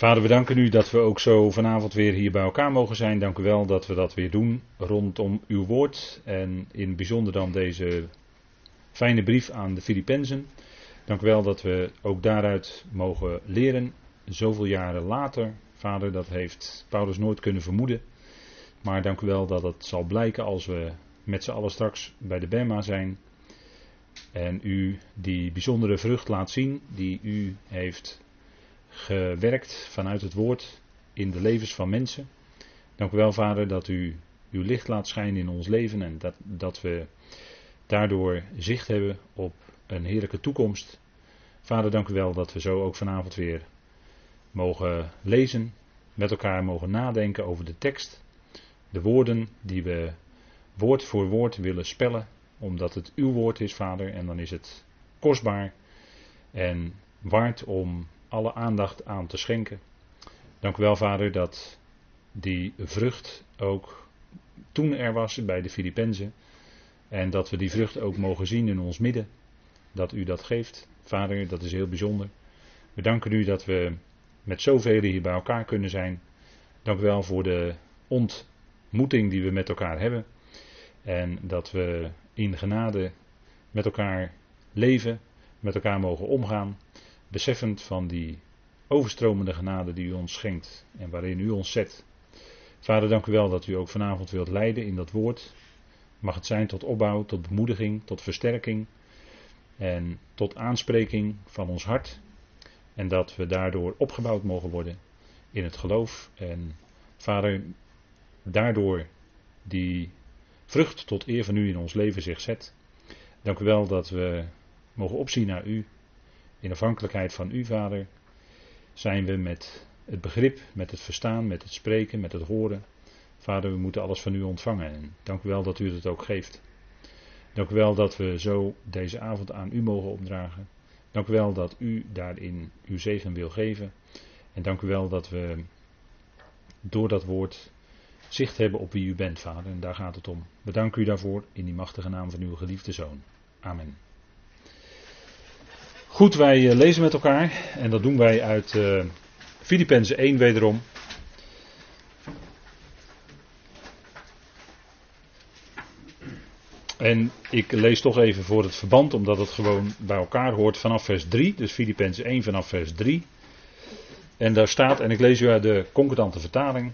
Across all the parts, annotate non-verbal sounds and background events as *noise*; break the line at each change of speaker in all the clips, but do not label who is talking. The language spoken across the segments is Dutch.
Vader, we danken u dat we ook zo vanavond weer hier bij elkaar mogen zijn. Dank u wel dat we dat weer doen rondom uw woord. En in het bijzonder dan deze fijne brief aan de Filippenzen. Dank u wel dat we ook daaruit mogen leren. Zoveel jaren later, Vader, dat heeft Paulus nooit kunnen vermoeden. Maar dank u wel dat het zal blijken als we met z'n allen straks bij de Bema zijn. En u die bijzondere vrucht laat zien die u heeft gewerkt vanuit het woord in de levens van mensen. Dank u wel, Vader, dat u uw licht laat schijnen in ons leven en dat, dat we daardoor zicht hebben op een heerlijke toekomst. Vader, dank u wel dat we zo ook vanavond weer mogen lezen, met elkaar mogen nadenken over de tekst, de woorden die we woord voor woord willen spellen, omdat het uw woord is, Vader, en dan is het kostbaar en waard om alle aandacht aan te schenken. Dank u wel, Vader, dat die vrucht ook toen er was bij de Filippenzen. En dat we die vrucht ook mogen zien in ons midden. Dat u dat geeft. Vader, dat is heel bijzonder. We danken u dat we met zoveel hier bij elkaar kunnen zijn. Dank u wel voor de ontmoeting die we met elkaar hebben. En dat we in genade met elkaar leven, met elkaar mogen omgaan beseffend van die overstromende genade die u ons schenkt en waarin u ons zet. Vader, dank u wel dat u ook vanavond wilt leiden in dat woord. Mag het zijn tot opbouw, tot bemoediging, tot versterking en tot aanspreking van ons hart. En dat we daardoor opgebouwd mogen worden in het geloof. En Vader, daardoor die vrucht tot eer van u in ons leven zich zet. Dank u wel dat we mogen opzien naar u in afhankelijkheid van u, Vader, zijn we met het begrip, met het verstaan, met het spreken, met het horen. Vader, we moeten alles van u ontvangen. En dank u wel dat u het ook geeft. Dank u wel dat we zo deze avond aan u mogen opdragen. Dank u wel dat u daarin uw zegen wil geven. En dank u wel dat we door dat woord zicht hebben op wie u bent, Vader. En daar gaat het om. Bedank u daarvoor in die machtige naam van uw geliefde Zoon. Amen. Goed, wij eh, lezen met elkaar en dat doen wij uit uh, Filippenzen 1 wederom. En ik lees toch even voor het verband, omdat het gewoon bij elkaar hoort vanaf vers 3. Dus Filippenzen 1 vanaf vers 3. En daar staat, en ik lees u uit de concordante vertaling.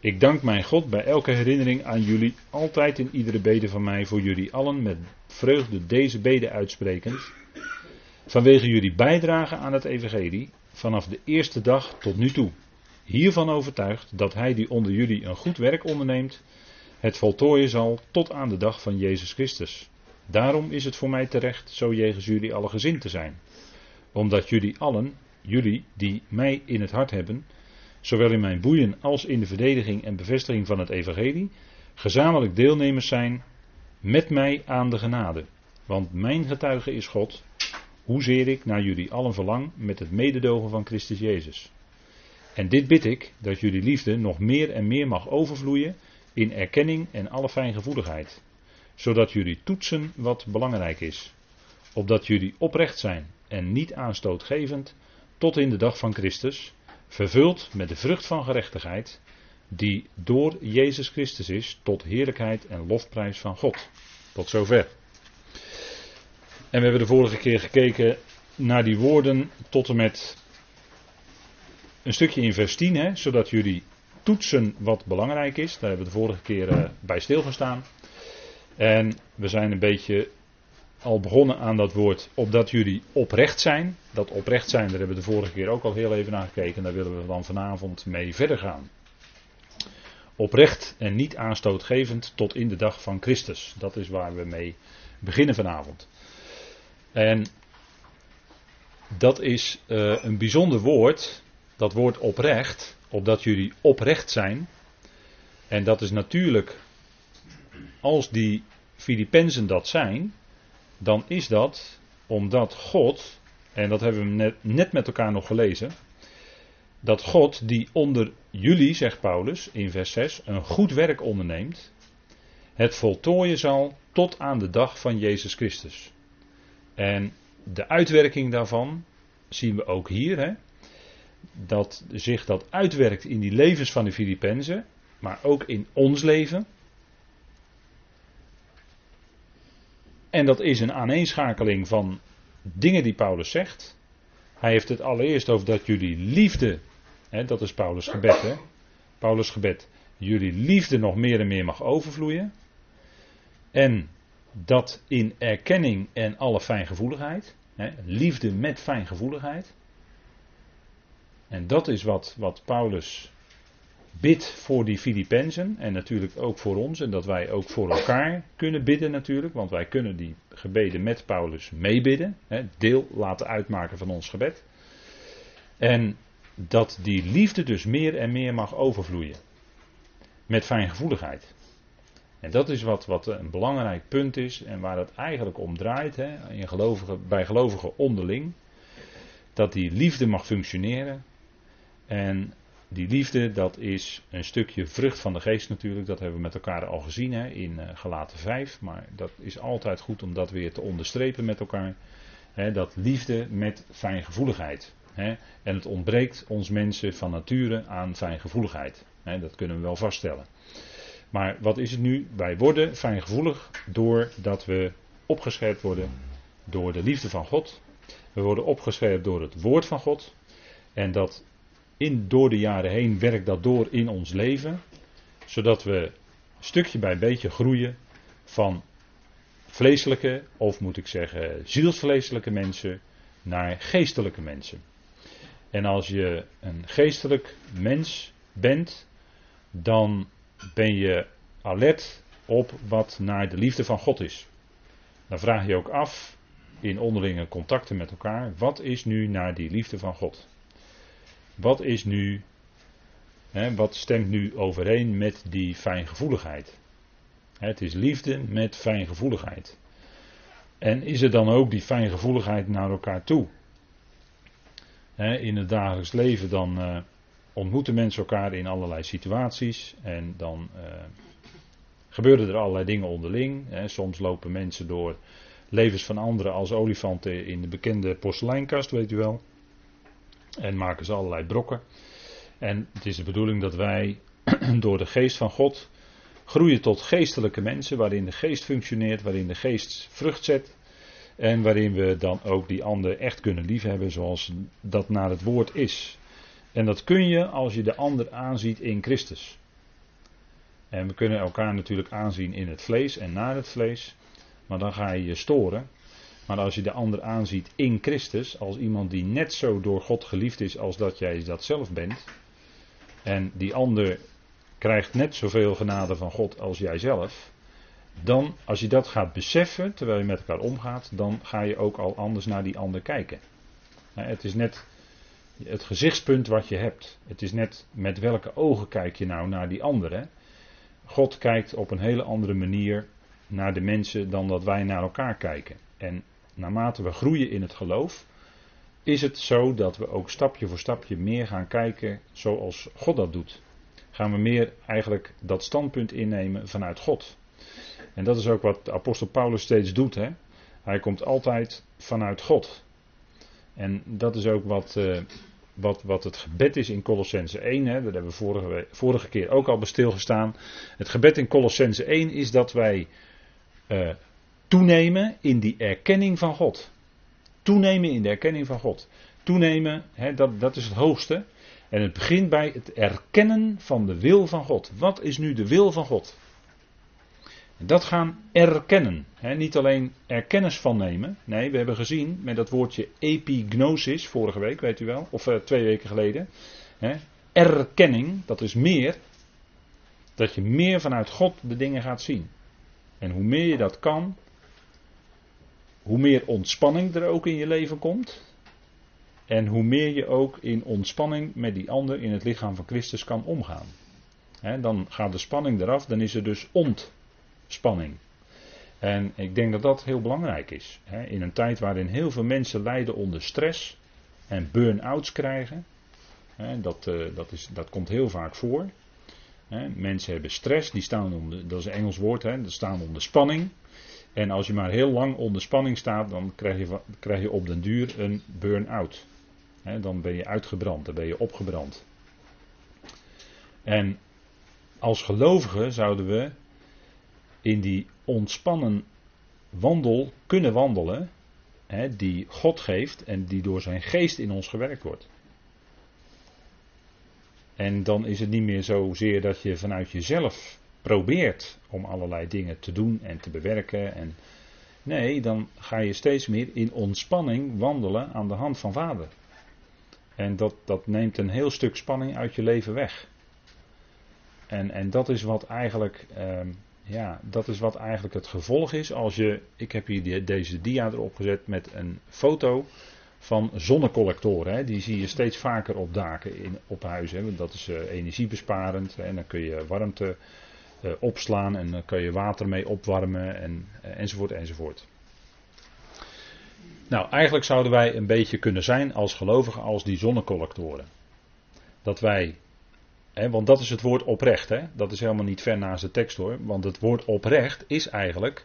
Ik dank mijn God bij elke herinnering aan jullie, altijd in iedere bede van mij, voor jullie allen met vreugde deze bede uitsprekend Vanwege jullie bijdrage aan het Evangelie vanaf de eerste dag tot nu toe. Hiervan overtuigd dat hij die onder jullie een goed werk onderneemt, het voltooien zal tot aan de dag van Jezus Christus. Daarom is het voor mij terecht zo jegens jullie alle gezind te zijn. Omdat jullie allen, jullie die mij in het hart hebben, zowel in mijn boeien als in de verdediging en bevestiging van het Evangelie, gezamenlijk deelnemers zijn met mij aan de genade. Want mijn getuige is God, hoezeer ik naar jullie allen verlang met het mededogen van Christus Jezus. En dit bid ik, dat jullie liefde nog meer en meer mag overvloeien in erkenning en alle fijngevoeligheid, zodat jullie toetsen wat belangrijk is, opdat jullie oprecht zijn en niet aanstootgevend tot in de dag van Christus, vervuld met de vrucht van gerechtigheid, die door Jezus Christus is, tot heerlijkheid en lofprijs van God. Tot zover. En we hebben de vorige keer gekeken naar die woorden tot en met een stukje in vers 10, hè, zodat jullie toetsen wat belangrijk is. Daar hebben we de vorige keer uh, bij stilgestaan. En we zijn een beetje al begonnen aan dat woord opdat jullie oprecht zijn. Dat oprecht zijn, daar hebben we de vorige keer ook al heel even naar gekeken. Daar willen we dan vanavond mee verder gaan. Oprecht en niet aanstootgevend tot in de dag van Christus. Dat is waar we mee beginnen vanavond. En dat is uh, een bijzonder woord, dat woord oprecht, opdat jullie oprecht zijn. En dat is natuurlijk, als die Filippenzen dat zijn, dan is dat omdat God, en dat hebben we net, net met elkaar nog gelezen, dat God die onder jullie, zegt Paulus in vers 6, een goed werk onderneemt, het voltooien zal tot aan de dag van Jezus Christus. En de uitwerking daarvan zien we ook hier. Hè? dat zich dat uitwerkt in die levens van de Filippenzen, maar ook in ons leven. En dat is een aaneenschakeling van dingen die Paulus zegt. Hij heeft het allereerst over dat jullie liefde, hè, dat is Paulus gebed, hè? Paulus gebed, jullie liefde nog meer en meer mag overvloeien. En dat in erkenning en alle fijngevoeligheid, hè, liefde met fijngevoeligheid. En dat is wat, wat Paulus bidt voor die Filippenzen en natuurlijk ook voor ons en dat wij ook voor elkaar kunnen bidden natuurlijk, want wij kunnen die gebeden met Paulus meebidden, deel laten uitmaken van ons gebed. En dat die liefde dus meer en meer mag overvloeien. Met fijngevoeligheid. En dat is wat, wat een belangrijk punt is en waar het eigenlijk om draait hè, in gelovigen, bij gelovigen onderling. Dat die liefde mag functioneren. En die liefde, dat is een stukje vrucht van de geest natuurlijk. Dat hebben we met elkaar al gezien hè, in uh, Galaten 5. Maar dat is altijd goed om dat weer te onderstrepen met elkaar. Hè, dat liefde met fijngevoeligheid. Hè. En het ontbreekt ons mensen van nature aan fijngevoeligheid. Hè, dat kunnen we wel vaststellen. Maar wat is het nu? Wij worden fijngevoelig doordat we opgescherpt worden door de liefde van God. We worden opgescherpt door het woord van God. En dat in, door de jaren heen werkt dat door in ons leven. Zodat we stukje bij beetje groeien van vleeselijke, of moet ik zeggen zielsvleeselijke mensen, naar geestelijke mensen. En als je een geestelijk mens bent, dan ben je alert op wat naar de liefde van God is. Dan vraag je ook af in onderlinge contacten met elkaar, wat is nu naar die liefde van God? Wat is nu, hè, wat stemt nu overeen met die fijngevoeligheid? Het is liefde met fijngevoeligheid. En is er dan ook die fijngevoeligheid naar elkaar toe? in het dagelijks leven dan uh, ontmoeten mensen elkaar in allerlei situaties en dan uh, gebeuren er allerlei dingen onderling. soms lopen mensen door levens van anderen als olifanten in de bekende porseleinkast, weet u wel. En maken ze allerlei brokken. En het is de bedoeling dat wij *clears throat* door de geest van God groeien tot geestelijke mensen, waarin de geest functioneert, waarin de geest vrucht zet. En waarin we dan ook die ander echt kunnen liefhebben zoals dat naar het woord is. En dat kun je als je de ander aanziet in Christus. En we kunnen elkaar natuurlijk aanzien in het vlees en naar het vlees. Maar dan ga je je storen. Maar als je de ander aanziet in Christus, als iemand die net zo door God geliefd is als dat jij dat zelf bent. En die ander krijgt net zoveel genade van God als jij zelf. Dan, als je dat gaat beseffen terwijl je met elkaar omgaat, dan ga je ook al anders naar die ander kijken. Het is net het gezichtspunt wat je hebt. Het is net met welke ogen kijk je nou naar die ander. God kijkt op een hele andere manier naar de mensen dan dat wij naar elkaar kijken. En naarmate we groeien in het geloof, is het zo dat we ook stapje voor stapje meer gaan kijken zoals God dat doet. Gaan we meer eigenlijk dat standpunt innemen vanuit God. En dat is ook wat de apostel Paulus steeds doet. Hè? Hij komt altijd vanuit God. En dat is ook wat, uh, wat, wat het gebed is in Colossense 1. Hè? Daar hebben we vorige, vorige keer ook al bij stilgestaan. Het gebed in Colossense 1 is dat wij uh, toenemen in die erkenning van God. Toenemen in de erkenning van God. Toenemen, hè, dat, dat is het hoogste. En het begint bij het erkennen van de wil van God. Wat is nu de wil van God? Dat gaan erkennen. niet alleen erkennis van nemen. Nee, we hebben gezien met dat woordje epignosis vorige week, weet u wel, of uh, twee weken geleden. erkenning, dat is meer. Dat je meer vanuit God de dingen gaat zien. En hoe meer je dat kan, hoe meer ontspanning er ook in je leven komt. En hoe meer je ook in ontspanning met die ander in het lichaam van Christus kan omgaan. dan gaat de spanning eraf, dan is er dus ont spanning. En ik denk dat dat heel belangrijk is. In een tijd waarin heel veel mensen lijden onder stress en burn-outs krijgen. Dat, eh, dat, is, dat komt heel vaak voor. Mensen hebben stress, die staan onder, dat is een Engels woord, die staan onder spanning. En als je maar heel lang onder spanning staat, dan krijg je, krijg je op den duur een burn-out. dan ben je uitgebrand, dan ben je opgebrand. En als gelovigen zouden we in die ontspannen wandel kunnen wandelen, hè, die God geeft en die door zijn geest in ons gewerkt wordt. En dan is het niet meer zozeer dat je vanuit jezelf probeert om allerlei dingen te doen en te bewerken. En nee, dan ga je steeds meer in ontspanning wandelen aan de hand van Vader. En dat, dat neemt een heel stuk spanning uit je leven weg. En, en dat is wat eigenlijk, ehm, ja, dat is wat eigenlijk het gevolg is als je, ik heb hier deze dia erop gezet met een foto van zonnecollectoren. Hè. Die zie je steeds vaker op daken in, op huizen. Hè. Dat is uh, energiebesparend en dan kun je warmte uh, opslaan en dan kun je water mee opwarmen en, uh, enzovoort enzovoort. Nou, eigenlijk zouden wij een beetje kunnen zijn als gelovigen als die zonnecollectoren. Dat wij, want dat is het woord oprecht, dat is helemaal niet ver naast de tekst hoor, want het woord oprecht is eigenlijk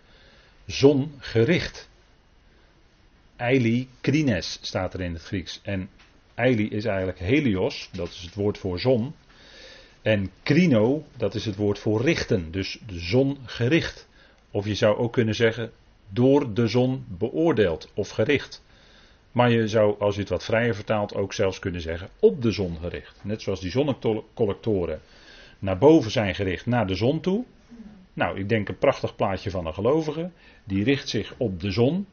zongericht. Eili krines staat er in het Grieks. En eili is eigenlijk helios, dat is het woord voor zon. En krino, dat is het woord voor richten, dus de zon gericht. Of je zou ook kunnen zeggen door de zon beoordeeld of gericht. Maar je zou, als je het wat vrijer vertaalt, ook zelfs kunnen zeggen op de zon gericht. Net zoals die zonnecollectoren naar boven zijn gericht, naar de zon toe. Nou, ik denk een prachtig plaatje van een gelovige. Die richt zich op de zon.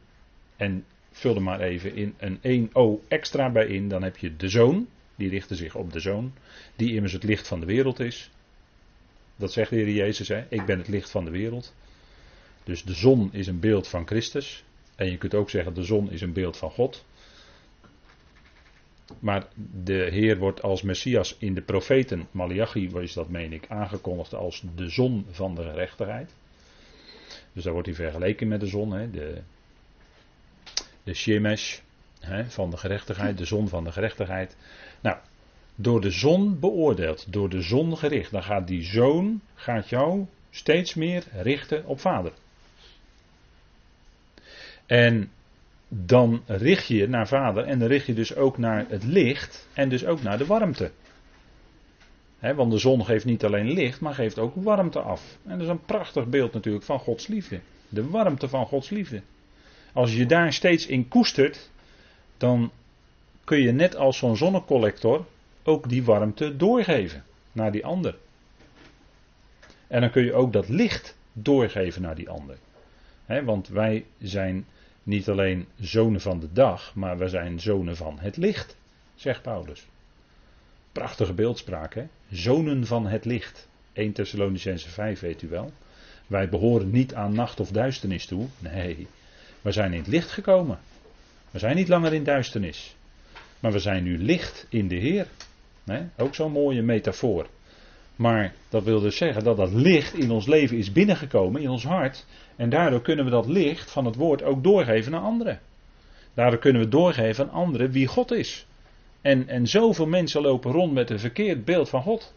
En vul er maar even in een 1O extra bij in. Dan heb je de zoon. Die richten zich op de zoon. Die immers het licht van de wereld is. Dat zegt de Heer Jezus. Hè? Ik ben het licht van de wereld. Dus de zon is een beeld van Christus. En je kunt ook zeggen de zon is een beeld van God. Maar de Heer wordt als Messias in de profeten, Malachi is dat meen ik, aangekondigd als de zon van de gerechtigheid. Dus daar wordt hij vergeleken met de zon, hè, de, de Shemesh hè, van de gerechtigheid, de zon van de gerechtigheid. Nou, door de zon beoordeeld, door de zon gericht, dan gaat die zoon, gaat jou steeds meer richten op vader. En dan richt je naar vader en dan richt je dus ook naar het licht en dus ook naar de warmte. want de zon geeft niet alleen licht, maar geeft ook warmte af. En dat is een prachtig beeld natuurlijk van Gods liefde. De warmte van Gods liefde. Als je daar steeds in koestert, dan kun je net als zo'n zonnecollector ook die warmte doorgeven naar die ander. En dan kun je ook dat licht doorgeven naar die ander. want wij zijn niet alleen zonen van de dag, maar we zijn zonen van het licht, zegt Paulus. Prachtige beeldspraak, hè? Zonen van het licht. 1 Thessalonicense 5, weet u wel. Wij behoren niet aan nacht of duisternis toe. Nee, we zijn in het licht gekomen. We zijn niet langer in duisternis. Maar we zijn nu licht in de Heer. Nee? Ook zo'n mooie metafoor. Maar dat wil dus zeggen dat dat licht in ons leven is binnengekomen, in ons hart. En daardoor kunnen we dat licht van het woord ook doorgeven aan anderen. Daardoor kunnen we doorgeven aan anderen wie God is. En, en zoveel mensen lopen rond met een verkeerd beeld van God.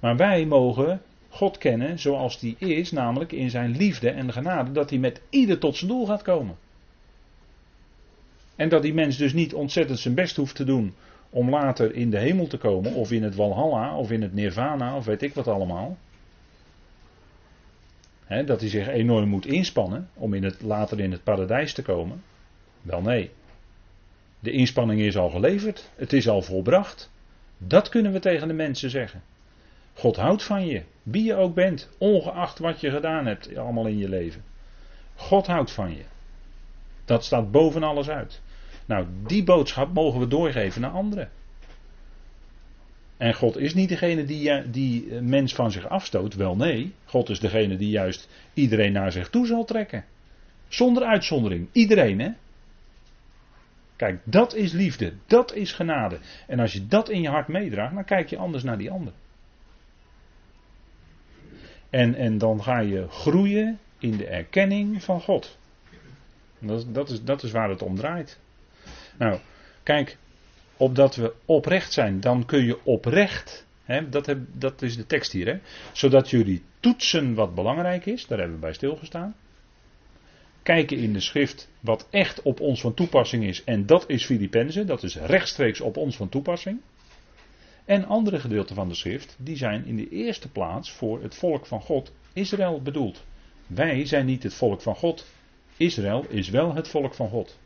Maar wij mogen God kennen zoals die is, namelijk in zijn liefde en genade, dat hij met ieder tot zijn doel gaat komen. En dat die mens dus niet ontzettend zijn best hoeft te doen om later in de hemel te komen, of in het Walhalla, of in het Nirvana, of weet ik wat allemaal. dat hij zich enorm moet inspannen om in het, later in het paradijs te komen. Wel nee. De inspanning is al geleverd, het is al volbracht. Dat kunnen we tegen de mensen zeggen. God houdt van je, wie je ook bent, ongeacht wat je gedaan hebt allemaal in je leven. God houdt van je. Dat staat boven alles uit. Nou, die boodschap mogen we doorgeven naar anderen. En God is niet degene die, die mens van zich afstoot. Wel nee, God is degene die juist iedereen naar zich toe zal trekken. Zonder uitzondering. Iedereen, hè? Kijk, dat is liefde. Dat is genade. En als je dat in je hart meedraagt, dan kijk je anders naar die ander. En, en dan ga je groeien in de erkenning van God. Dat, dat, is, dat is waar het om draait. Nou, kijk, opdat we oprecht zijn, dan kun je oprecht, hè, dat, heb, dat is de tekst hier, hè, zodat jullie toetsen wat belangrijk is, daar hebben we bij stilgestaan. kijken in de schrift wat echt op ons van toepassing is. En dat is Filippenzen, dat is rechtstreeks op ons van toepassing. En andere gedeelten van de schrift, die zijn in de eerste plaats voor het volk van God, Israël, bedoeld. Wij zijn niet het volk van God. Israël is wel het volk van God.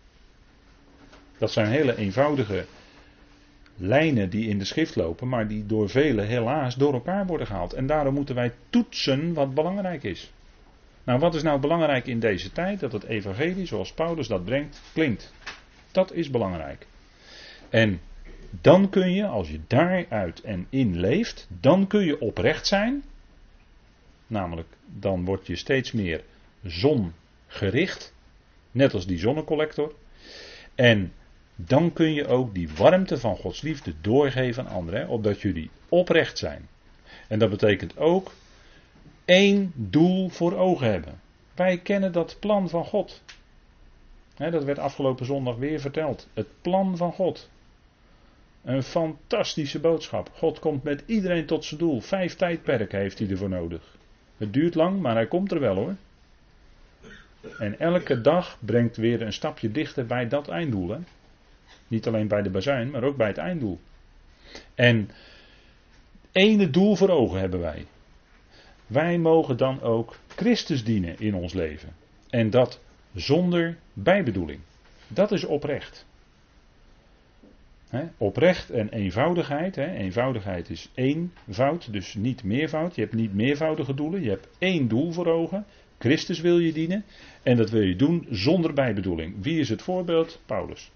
Dat zijn hele eenvoudige lijnen die in de schrift lopen, maar die door velen helaas door elkaar worden gehaald. En daarom moeten wij toetsen wat belangrijk is. Nou, wat is nou belangrijk in deze tijd? Dat het evangelie, zoals Paulus dat brengt, klinkt. Dat is belangrijk. En dan kun je, als je daaruit en in leeft, dan kun je oprecht zijn. Namelijk, dan word je steeds meer zongericht. Net als die zonnecollector. En dan kun je ook die warmte van Gods liefde doorgeven aan anderen, opdat jullie oprecht zijn. En dat betekent ook één doel voor ogen hebben. Wij kennen dat plan van God. dat werd afgelopen zondag weer verteld. Het plan van God. Een fantastische boodschap. God komt met iedereen tot zijn doel. Vijf tijdperken heeft hij ervoor nodig. Het duurt lang, maar hij komt er wel hoor. En elke dag brengt weer een stapje dichter bij dat einddoel. Niet alleen bij de bazuin, maar ook bij het einddoel. En ene doel voor ogen hebben wij. Wij mogen dan ook Christus dienen in ons leven. En dat zonder bijbedoeling. Dat is oprecht. oprecht en eenvoudigheid. eenvoudigheid is eenvoud, dus niet meervoud. Je hebt niet meervoudige doelen. Je hebt één doel voor ogen. Christus wil je dienen. En dat wil je doen zonder bijbedoeling. Wie is het voorbeeld? Paulus.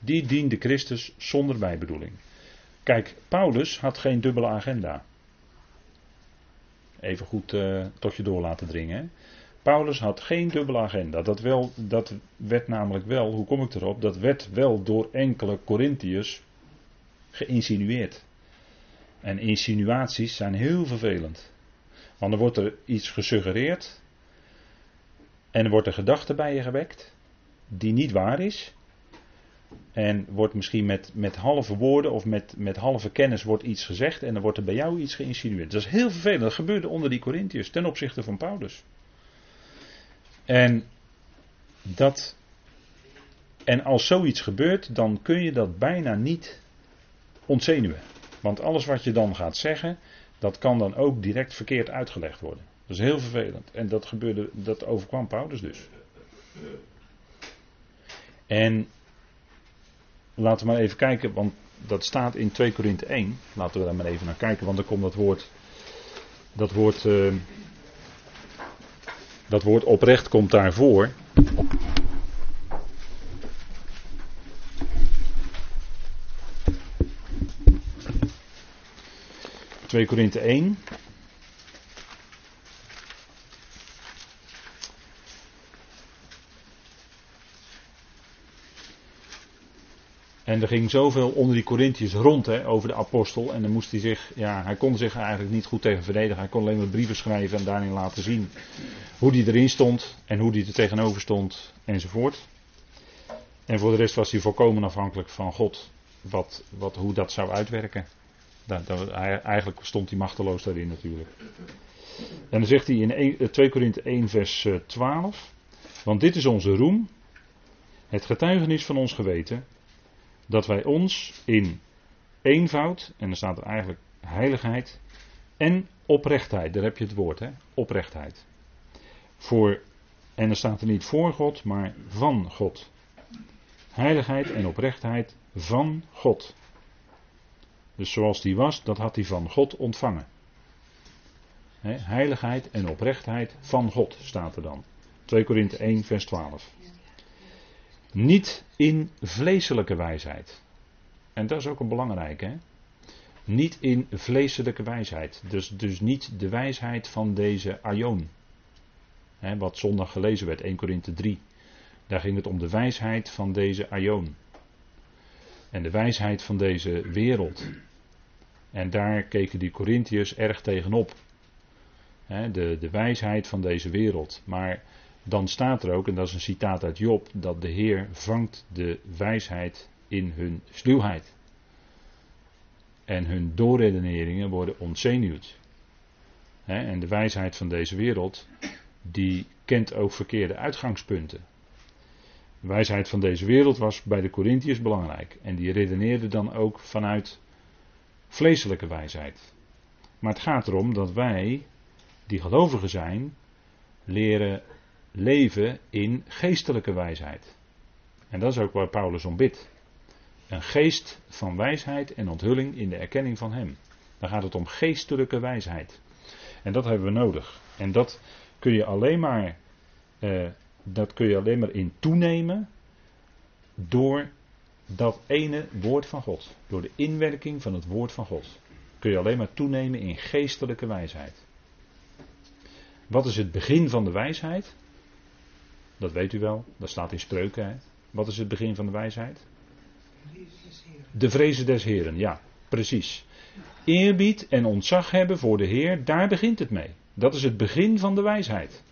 Die diende Christus zonder bijbedoeling. Kijk, Paulus had geen dubbele agenda. Even goed uh, tot je door laten dringen. Paulus had geen dubbele agenda. Dat, wel, dat werd namelijk wel, hoe kom ik erop? Dat werd wel door enkele Corinthiërs geïnsinueerd. En insinuaties zijn heel vervelend. Want dan wordt er iets gesuggereerd. En er wordt een gedachte bij je gewekt. Die niet waar is. En wordt misschien met, met halve woorden of met, met halve kennis wordt iets gezegd en dan wordt er bij jou iets geïnsinueerd. Dat is heel vervelend. Dat gebeurde onder die Corinthiërs ten opzichte van Paulus. En dat. En als zoiets gebeurt, dan kun je dat bijna niet ontzenuwen. Want alles wat je dan gaat zeggen, dat kan dan ook direct verkeerd uitgelegd worden. Dat is heel vervelend. En dat gebeurde, dat overkwam Paulus dus. En Laten we maar even kijken, want dat staat in 2 Korinthe 1. Laten we daar maar even naar kijken, want dan komt dat woord. Dat woord. Uh, dat woord oprecht komt daarvoor. Twee Korinthe 1. En er ging zoveel onder die Corinthiërs rond hè, over de apostel. En dan moest hij zich, ja, hij kon zich eigenlijk niet goed tegen verdedigen. Hij kon alleen maar brieven schrijven en daarin laten zien hoe die erin stond en hoe die er tegenover stond enzovoort. En voor de rest was hij volkomen afhankelijk van God, wat, wat, hoe dat zou uitwerken. Eigenlijk stond hij machteloos daarin natuurlijk. En dan zegt hij in 2 Korinthe 1 vers 12. Eh, Want dit is onze roem, het getuigenis van ons geweten, dat wij ons in eenvoud, en dan staat er eigenlijk heiligheid, en oprechtheid, daar heb je het woord, hè? oprechtheid. Voor, en dan staat er niet voor God, maar van God. Heiligheid en oprechtheid van God. Dus zoals die was, dat had hij van God ontvangen. heiligheid en oprechtheid van God staat er dan. 2 Korinthe 1, vers 12. Niet in vleeselijke wijsheid. En dat is ook een belangrijke. Hè? Niet in vleeselijke wijsheid. Dus, dus niet de wijsheid van deze Aion. Wat zondag gelezen werd, 1 Korinthe 3. Daar ging het om de wijsheid van deze Aion. En de wijsheid van deze wereld. En daar keken die Corinthiërs erg tegenop. Hè, de, de wijsheid van deze wereld. Maar dan staat er ook, en dat is een citaat uit Job, dat de Heer vangt de wijsheid in hun sluwheid. En hun doorredeneringen worden ontzenuwd. en de wijsheid van deze wereld, die kent ook verkeerde uitgangspunten. De wijsheid van deze wereld was bij de Corinthiërs belangrijk. En die redeneerde dan ook vanuit vleeselijke wijsheid. Maar het gaat erom dat wij, die gelovigen zijn, leren leven in geestelijke wijsheid. En dat is ook waar Paulus om bidt. Een geest van wijsheid en onthulling in de erkenning van Hem. Dan gaat het om geestelijke wijsheid. En dat hebben we nodig. En dat kun je alleen maar, eh, dat kun je alleen maar in toenemen door dat ene woord van God. Door de inwerking van het woord van God. Kun je alleen maar toenemen in geestelijke wijsheid. Wat is het begin van de wijsheid? Dat weet u wel, dat staat in spreuken. Hè? Wat is het begin van de wijsheid? De vrezen des Heren, ja, precies. Eerbied en ontzag hebben voor de Heer, daar begint het mee. Dat is het begin van de wijsheid.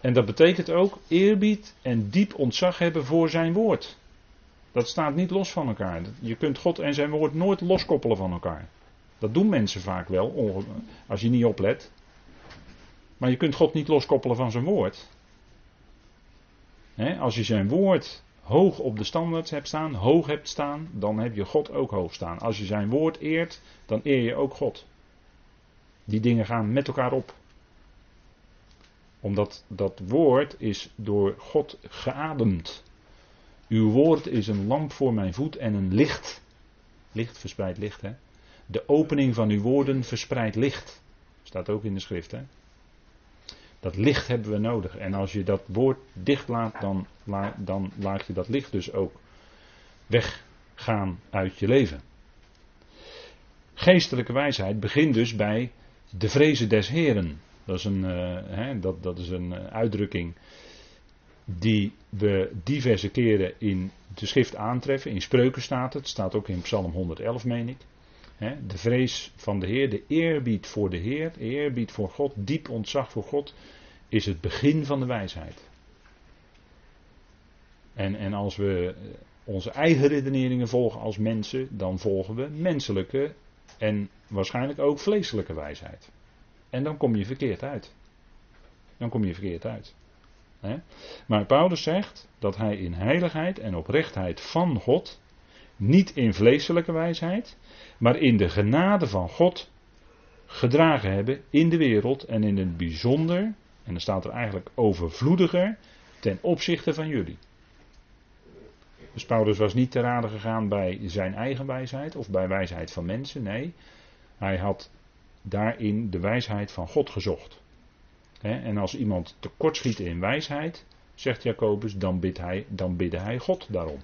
En dat betekent ook eerbied en diep ontzag hebben voor zijn woord. Dat staat niet los van elkaar. Je kunt God en zijn woord nooit loskoppelen van elkaar. Dat doen mensen vaak wel, als je niet oplet. Maar je kunt God niet loskoppelen van zijn woord. als je zijn woord hoog op de standaard hebt staan, hoog hebt staan, dan heb je God ook hoog staan. Als je zijn woord eert, dan eer je ook God. Die dingen gaan met elkaar op. Omdat dat woord is door God geademd. Uw woord is een lamp voor mijn voet en een licht. Licht verspreidt licht, hè? De opening van uw woorden verspreidt licht. Staat ook in de schrift, hè? Dat licht hebben we nodig. En als je dat woord dicht laat, dan, dan laat je dat licht dus ook weggaan uit je leven. Geestelijke wijsheid begint dus bij de vrezen des Heren. Dat is een, uh, hè, dat, dat is een uh, uitdrukking die we diverse keren in de schrift aantreffen. In spreuken staat het, het staat ook in Psalm 111, meen ik. De vrees van de Heer, de eerbied voor de Heer, eerbied voor God, diep ontzag voor God, is het begin van de wijsheid. En, en als we onze eigen redeneringen volgen als mensen, dan volgen we menselijke en waarschijnlijk ook vleeselijke wijsheid. En dan kom je verkeerd uit. Dan kom je verkeerd uit. Maar Paulus zegt dat hij in heiligheid en oprechtheid van God, niet in vleeselijke wijsheid, maar in de genade van God gedragen hebben in de wereld en in het bijzonder, en dan staat er eigenlijk overvloediger, ten opzichte van jullie. Dus Paulus was niet te raden gegaan bij zijn eigen wijsheid of bij wijsheid van mensen. Nee, hij had daarin de wijsheid van God gezocht. En als iemand tekortschiet in wijsheid, zegt Jacobus, dan, bidt hij, dan bidde hij God daarom.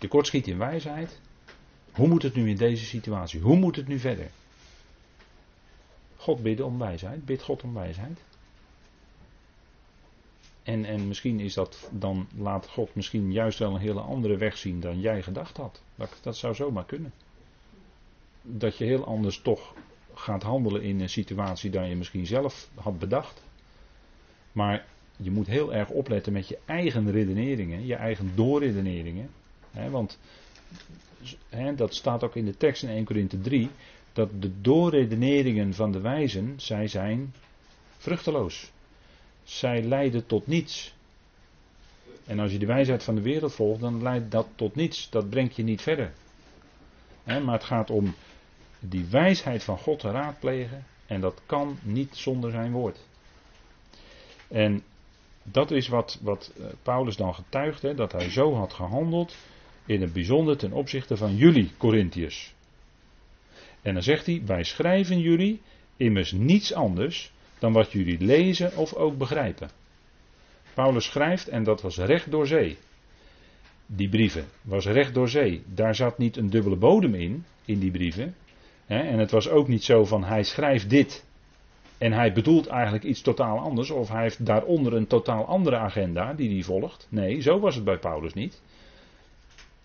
Tekortschiet in wijsheid, hoe moet het nu in deze situatie? Hoe moet het nu verder? God bidden om wijsheid, bid God om wijsheid. En, en misschien is dat, dan laat God misschien juist wel een hele andere weg zien dan jij gedacht had. Dat, dat zou zomaar kunnen. Dat je heel anders toch gaat handelen in een situatie dan je misschien zelf had bedacht. Maar je moet heel erg opletten met je eigen redeneringen, je eigen doorredeneringen. Want dat staat ook in de tekst in 1 Korinthe 3, dat de doorredeneringen van de wijzen, zij zijn vruchteloos. Zij leiden tot niets. En als je de wijsheid van de wereld volgt, dan leidt dat tot niets. Dat brengt je niet verder. maar het gaat om die wijsheid van God te raadplegen. En dat kan niet zonder zijn woord. En dat is wat, wat eh, Paulus dan getuigt, hè, dat hij zo had gehandeld. In het bijzonder ten opzichte van jullie, Corinthiërs. En dan zegt hij: Wij schrijven jullie immers niets anders dan wat jullie lezen of ook begrijpen. Paulus schrijft, en dat was recht door zee. Die brieven was recht door zee. Daar zat niet een dubbele bodem in, in die brieven. En het was ook niet zo van hij schrijft dit en hij bedoelt eigenlijk iets totaal anders of hij heeft daaronder een totaal andere agenda die hij volgt. Nee, zo was het bij Paulus niet.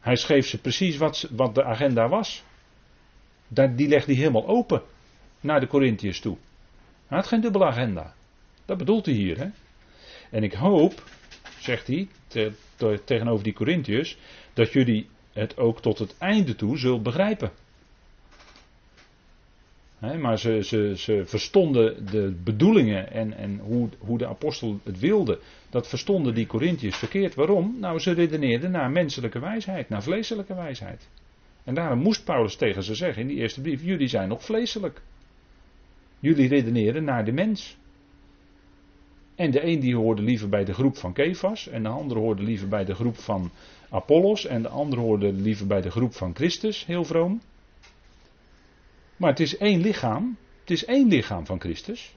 Hij schreef ze precies wat, wat de agenda was. Die legde hij helemaal open naar de Corinthiërs toe. Hij had geen dubbele agenda. Dat bedoelt hij hier. Hè? En ik hoop, zegt hij tegenover die Corinthiërs, dat jullie het ook tot het einde toe zult begrijpen maar ze, ze, ze verstonden de bedoelingen en, en hoe, hoe de apostel het wilde. Dat verstonden die Corinthiërs verkeerd. Waarom? Nou, ze redeneerden naar menselijke wijsheid, naar vleeselijke wijsheid. En daarom moest Paulus tegen ze zeggen in die eerste brief: Jullie zijn nog vleeselijk. Jullie redeneren naar de mens. En de een die hoorde liever bij de groep van Kefas, en de andere hoorde liever bij de groep van Apollos, en de andere hoorde liever bij de groep van Christus, heel vroom. Maar het is één lichaam, het is één lichaam van Christus.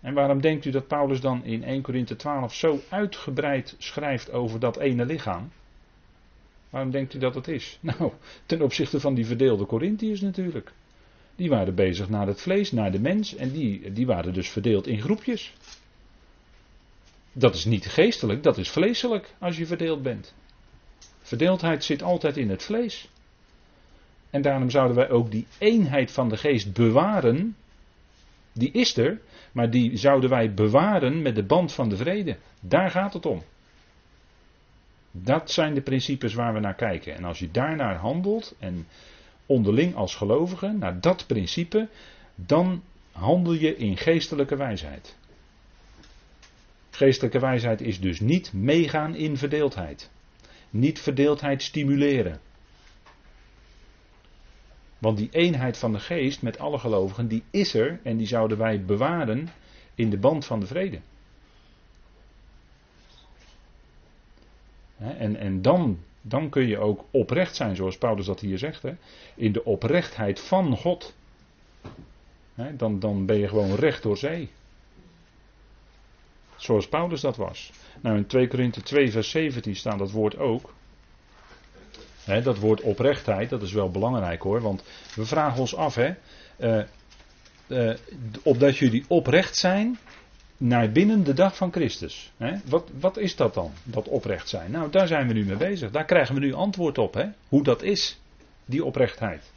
En waarom denkt u dat Paulus dan in 1 Korinthe 12 zo uitgebreid schrijft over dat ene lichaam? Waarom denkt u dat het is? *laughs* Nou, ten opzichte van die verdeelde Corinthiërs natuurlijk. Die waren bezig naar het vlees, naar de mens, en die, die waren dus verdeeld in groepjes. Dat is niet geestelijk, dat is vleeselijk als je verdeeld bent. Verdeeldheid zit altijd in het vlees. En daarom zouden wij ook die eenheid van de geest bewaren. Die is er, maar die zouden wij bewaren met de band van de vrede. Daar gaat het om. Dat zijn de principes waar we naar kijken. En als je daarnaar handelt en onderling als gelovige, naar dat principe, dan handel je in geestelijke wijsheid. Geestelijke wijsheid is dus niet meegaan in verdeeldheid. Niet verdeeldheid stimuleren. Want die eenheid van de geest met alle gelovigen, die is er en die zouden wij bewaren in de band van de vrede. En, en dan, dan kun je ook oprecht zijn, zoals Paulus dat hier zegt, hè? in de oprechtheid van God. Dan, dan ben je gewoon recht door zee. Zoals Paulus dat was. Nou, in 2 Korinthe 2, vers 17 staat dat woord ook. Dat woord oprechtheid, dat is wel belangrijk hoor. Want we vragen ons af, hè. Uh, uh, opdat jullie oprecht zijn naar binnen de dag van Christus. Wat, wat is dat dan, dat oprecht zijn? Nou, daar zijn we nu mee bezig. Daar krijgen we nu antwoord op, hè? hoe dat is, die oprechtheid.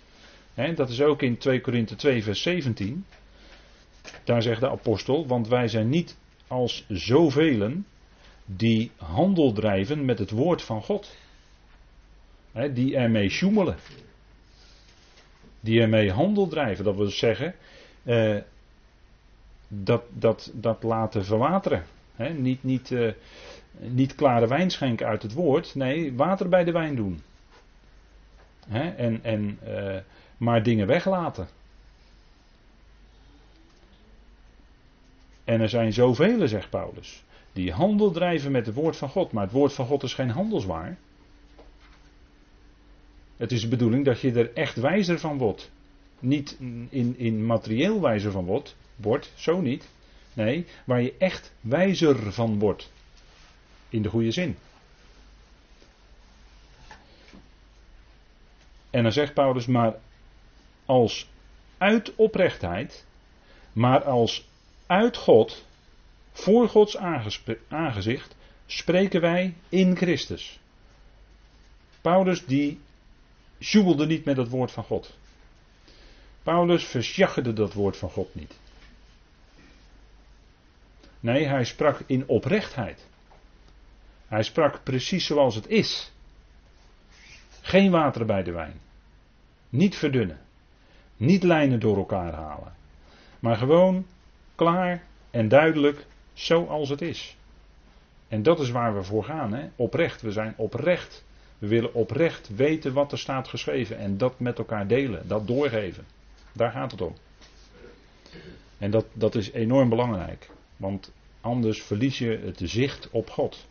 Hè, dat is ook in 2 Korinthe 2, vers 17. Daar zegt de apostel, want wij zijn niet als zoveel die handel drijven met het woord van God. Hè, die ermee sjoemelen. Die ermee handel drijven. Dat wil zeggen, eh, dat, dat, dat laten verwateren. He, niet, niet, uh, niet klare wijn schenken uit het woord, nee, water bij de wijn doen. He, en, en, uh, maar dingen weglaten. En er zijn zoveel, zegt Paulus, die handel drijven met het woord van God. Maar het woord van God is geen handelswaar. Het is de bedoeling dat je er echt wijzer van wordt. Niet in, in materieel wijzer van wordt, wordt, zo niet. Nee, waar je echt wijzer van wordt. In de goede zin. En dan zegt Paulus, maar als uit oprechtheid, maar als uit God, voor Gods aangezicht, spreken wij in Christus. Paulus die jubelde niet met het woord van God. Paulus versjaggerde dat woord van God niet. Nee, hij sprak in oprechtheid. Hij sprak precies zoals het is. Geen water bij de wijn. Niet verdunnen. Niet lijnen door elkaar halen. Maar gewoon klaar en duidelijk zoals het is. En dat is waar we voor gaan. Hè? Oprecht. We zijn oprecht. We willen oprecht weten wat er staat geschreven. En dat met elkaar delen. Dat doorgeven. Daar gaat het om. En dat, dat is enorm belangrijk. Want anders verlies je het zicht op God.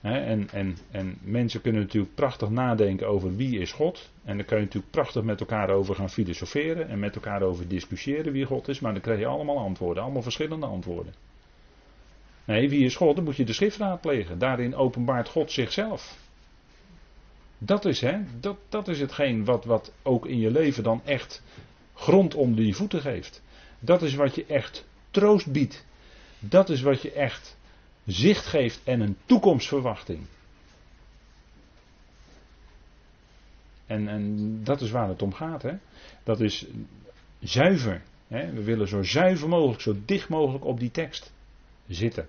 en, en, en mensen kunnen natuurlijk prachtig nadenken over wie is God. En dan kun je natuurlijk prachtig met elkaar over gaan filosoferen en met elkaar over discussiëren wie God is. Maar dan krijg je allemaal antwoorden, allemaal verschillende antwoorden. Nee, wie is God? Dan moet je de schrift raadplegen. Daarin openbaart God zichzelf. Dat is, hè, dat, dat is hetgeen wat, wat ook in je leven dan echt grond onder je voeten geeft. Dat is wat je echt troost biedt. Dat is wat je echt zicht geeft en een toekomstverwachting. En, en dat is waar het om gaat. Hè? Dat is zuiver. Hè? We willen zo zuiver mogelijk, zo dicht mogelijk op die tekst zitten.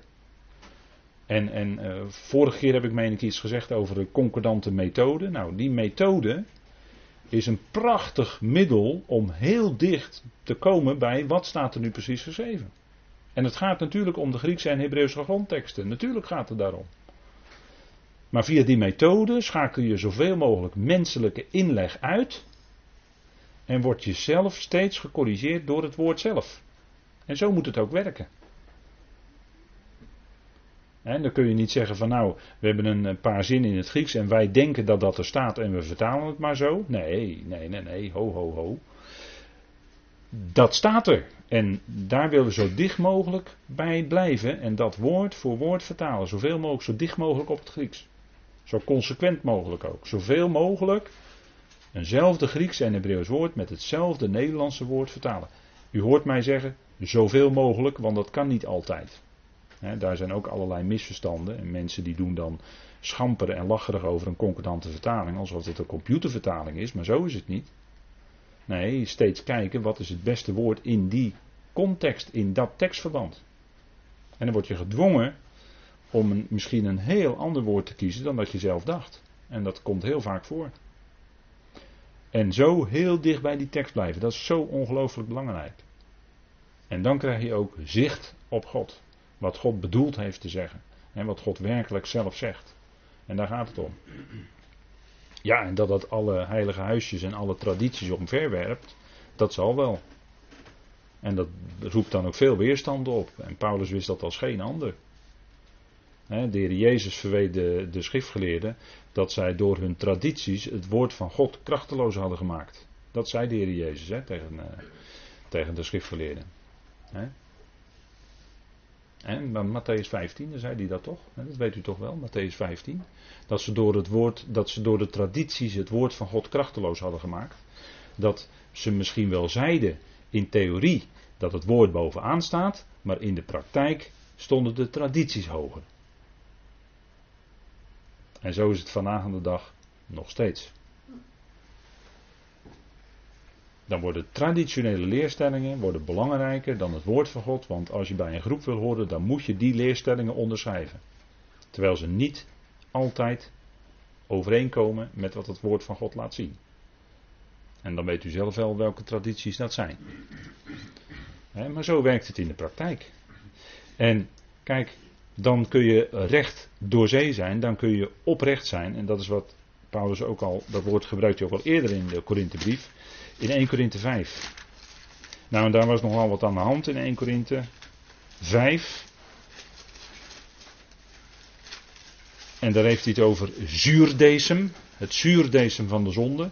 En, en uh, vorige keer heb ik meen ik iets gezegd over de concordante methode. Nou, die methode, is een prachtig middel om heel dicht te komen bij wat staat er nu precies geschreven. En het gaat natuurlijk om de Griekse en Hebreeuwse grondteksten. Natuurlijk gaat het daarom. Maar via die methode schakel je zoveel mogelijk menselijke inleg uit. En wordt je zelf steeds gecorrigeerd door het woord zelf. En zo moet het ook werken. En dan kun je niet zeggen van nou, we hebben een paar zinnen in het Grieks en wij denken dat dat er staat en we vertalen het maar zo. Nee, nee, nee, nee, ho, ho, ho. Dat staat er. En daar willen we zo dicht mogelijk bij blijven en dat woord voor woord vertalen. Zoveel mogelijk, zo dicht mogelijk op het Grieks. Zo consequent mogelijk ook. Zoveel mogelijk eenzelfde Grieks en Hebreeuws woord met hetzelfde Nederlandse woord vertalen. U hoort mij zeggen, zoveel mogelijk, want dat kan niet altijd daar zijn ook allerlei misverstanden. En mensen die doen dan schamper en lacherig over een concordante vertaling. Alsof het een computervertaling is, maar zo is het niet. Nee, steeds kijken wat is het beste woord in die context, in dat tekstverband. En dan word je gedwongen om misschien een heel ander woord te kiezen dan dat je zelf dacht. En dat komt heel vaak voor. En zo heel dicht bij die tekst blijven, dat is zo ongelooflijk belangrijk. En dan krijg je ook zicht op God. Wat God bedoeld heeft te zeggen. En wat God werkelijk zelf zegt. En daar gaat het om. Ja, en dat dat alle heilige huisjes en alle tradities omverwerpt, dat zal wel. En dat roept dan ook veel weerstand op. En Paulus wist dat als geen ander. de Jezus verweet de, de schriftgeleerden dat zij door hun tradities het woord van God krachteloos hadden gemaakt. Dat zei de heer Jezus tegen, uh, tegen de schriftgeleerden. Bij Matthäus 15, dan zei hij dat toch? Dat weet u toch wel, Matthäus 15. Dat ze door het woord, dat ze door de tradities het woord van God krachteloos hadden gemaakt. Dat ze misschien wel zeiden in theorie dat het woord bovenaan staat, maar in de praktijk stonden de tradities hoger. En zo is het vandaag aan de dag nog steeds. Dan worden traditionele leerstellingen worden belangrijker dan het woord van God. Want als je bij een groep wil horen, dan moet je die leerstellingen onderschrijven. Terwijl ze niet altijd overeenkomen met wat het woord van God laat zien. En dan weet u zelf wel welke tradities dat zijn. maar zo werkt het in de praktijk. En kijk, dan kun je recht door zee zijn, dan kun je oprecht zijn. En dat is wat Paulus ook al, dat woord gebruikt hij ook al eerder in de Korinthebrief in 1 Korinthe 5. Nou, en daar was nogal wat aan de hand in 1 Korinthe 5. En daar heeft hij het over zuurdesem, het zuurdesem van de zonde.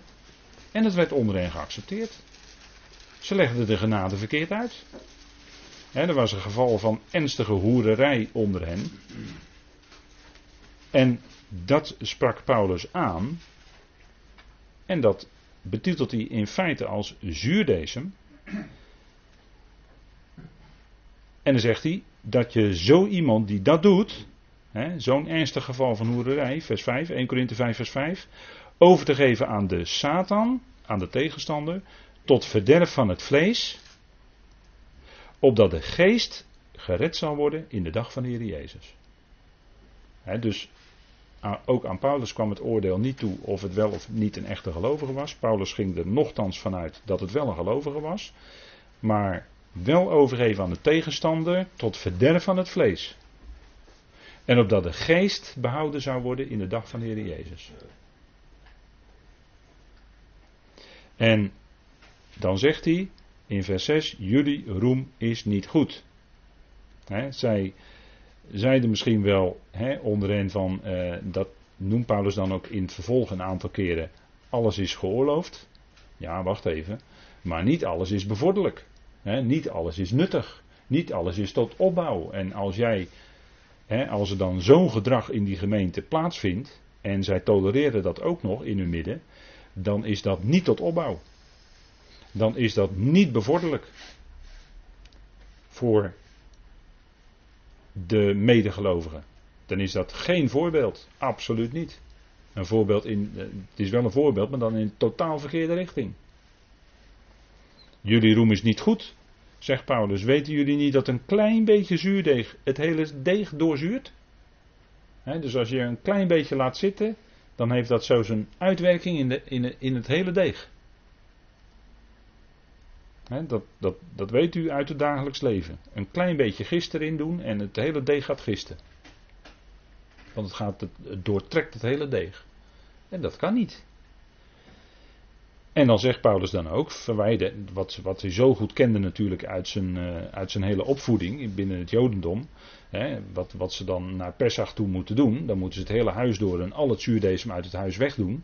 En het werd onder hen geaccepteerd. Ze legden de genade verkeerd uit. er was een geval van ernstige hoererij onder hen. En dat sprak Paulus aan. En dat betitelt hij in feite als zuurdesem. En dan zegt hij dat je zo iemand die dat doet, zo'n ernstig geval van hoererij, vers 5, 1 Korinthe 5, vers 5, over te geven aan de Satan, aan de tegenstander, tot verderf van het vlees, opdat de geest gered zal worden in de dag van de Heer Jezus. dus ook aan Paulus kwam het oordeel niet toe of het wel of niet een echte gelovige was. Paulus ging er nogthans vanuit dat het wel een gelovige was. Maar wel overgeven aan de tegenstander tot verderf van het vlees. En opdat de geest behouden zou worden in de dag van de Heer Jezus. En dan zegt hij in vers 6: Jullie roem is niet goed. He, zij zeiden misschien wel hè, onder hen van, uh, dat noemt Paulus dan ook in het vervolg een aantal keren, alles is geoorloofd. Ja, wacht even. Maar niet alles is bevorderlijk. Hè, niet alles is nuttig. Niet alles is tot opbouw. En als jij, hè, als er dan zo'n gedrag in die gemeente plaatsvindt, en zij tolereren dat ook nog in hun midden, dan is dat niet tot opbouw. Dan is dat niet bevorderlijk voor de medegelovigen. Dan is dat geen voorbeeld. Absoluut niet. Een voorbeeld in, eh, het is wel een voorbeeld, maar dan in totaal verkeerde richting. Jullie roem is niet goed, zegt Paulus. Weten jullie niet dat een klein beetje zuurdeeg het hele deeg doorzuurt? dus als je een klein beetje laat zitten, dan heeft dat zo zijn uitwerking in, de, in, in het hele deeg. Dat, dat, dat weet u uit het dagelijks leven. Een klein beetje gist erin doen en het hele deeg gaat gisten. Want het, gaat, het doortrekt het hele deeg. En dat kan niet. En dan zegt Paulus dan ook, verwijder, wat, wat hij zo goed kende natuurlijk uit zijn, uh, uit zijn hele opvoeding binnen het Jodendom. Hè, wat, wat ze dan naar Pesach toe moeten doen, dan moeten ze het hele huis door en al het zuurdesem uit het huis wegdoen.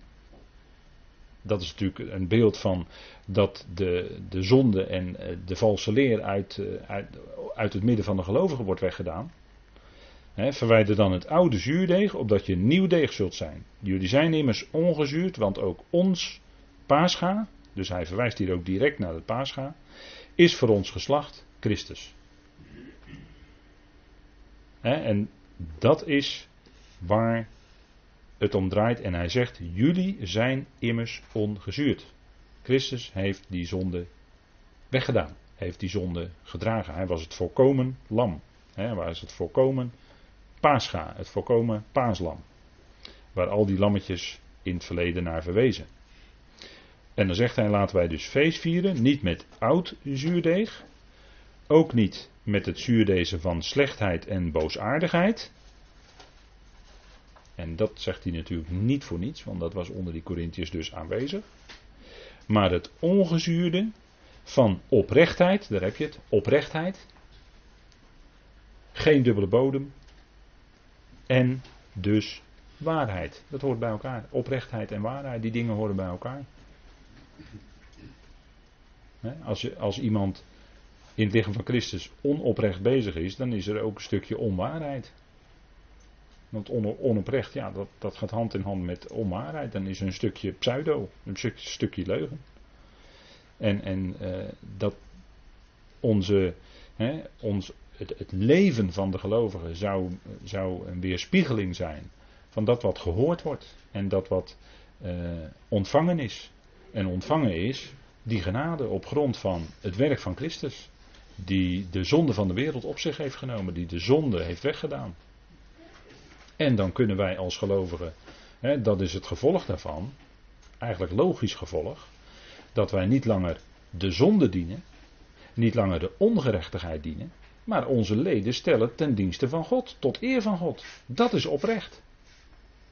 Dat is natuurlijk een beeld van dat de, de zonde en eh, de valse leer uit, eh, uit, uit het midden van de gelovigen wordt weggedaan. Verwijder dan het oude zuurdeeg, opdat je nieuw deeg zult zijn. Jullie zijn immers ongezuurd, want ook ons Pascha, dus hij verwijst hier ook direct naar het Pascha, is voor ons geslacht Christus. en dat is waar het om draait. En hij zegt: Jullie zijn immers ongezuurd. Christus heeft die zonde weggedaan. Heeft die zonde gedragen. Hij was het volkomen lam. Hij was het volkomen Pascha, het volkomen paaslam. Waar al die lammetjes in het verleden naar verwezen. En dan zegt hij: laten wij dus feest vieren, niet met oud zuurdeeg, ook niet met het zuurdezen van slechtheid en boosaardigheid. En dat zegt hij natuurlijk niet voor niets, want dat was onder die Corinthiërs dus aanwezig. Maar het ongezuurde van oprechtheid, daar heb je het, oprechtheid. Geen dubbele bodem. En dus waarheid. Dat hoort bij elkaar. Oprechtheid en waarheid, die dingen horen bij elkaar. Als, je, als iemand in het lichaam van Christus onoprecht bezig is, dan is er ook een stukje onwaarheid. Want onoprecht, ja, dat, dat gaat hand in hand met onwaarheid. Dan is een stukje pseudo, een stukje, stukje leugen. En, en uh, dat onze, hè, ons, het, leven van de gelovigen zou, zou een weerspiegeling zijn van dat wat gehoord wordt en dat wat uh, ontvangen is. En ontvangen is die genade op grond van het werk van Christus. Die de zonde van de wereld op zich heeft genomen, die de zonde heeft weggedaan. En dan kunnen wij als gelovigen, hè, dat is het gevolg daarvan, eigenlijk logisch gevolg, dat wij niet langer de zonde dienen, niet langer de ongerechtigheid dienen, maar onze leden stellen ten dienste van God, tot eer van God. Dat is oprecht.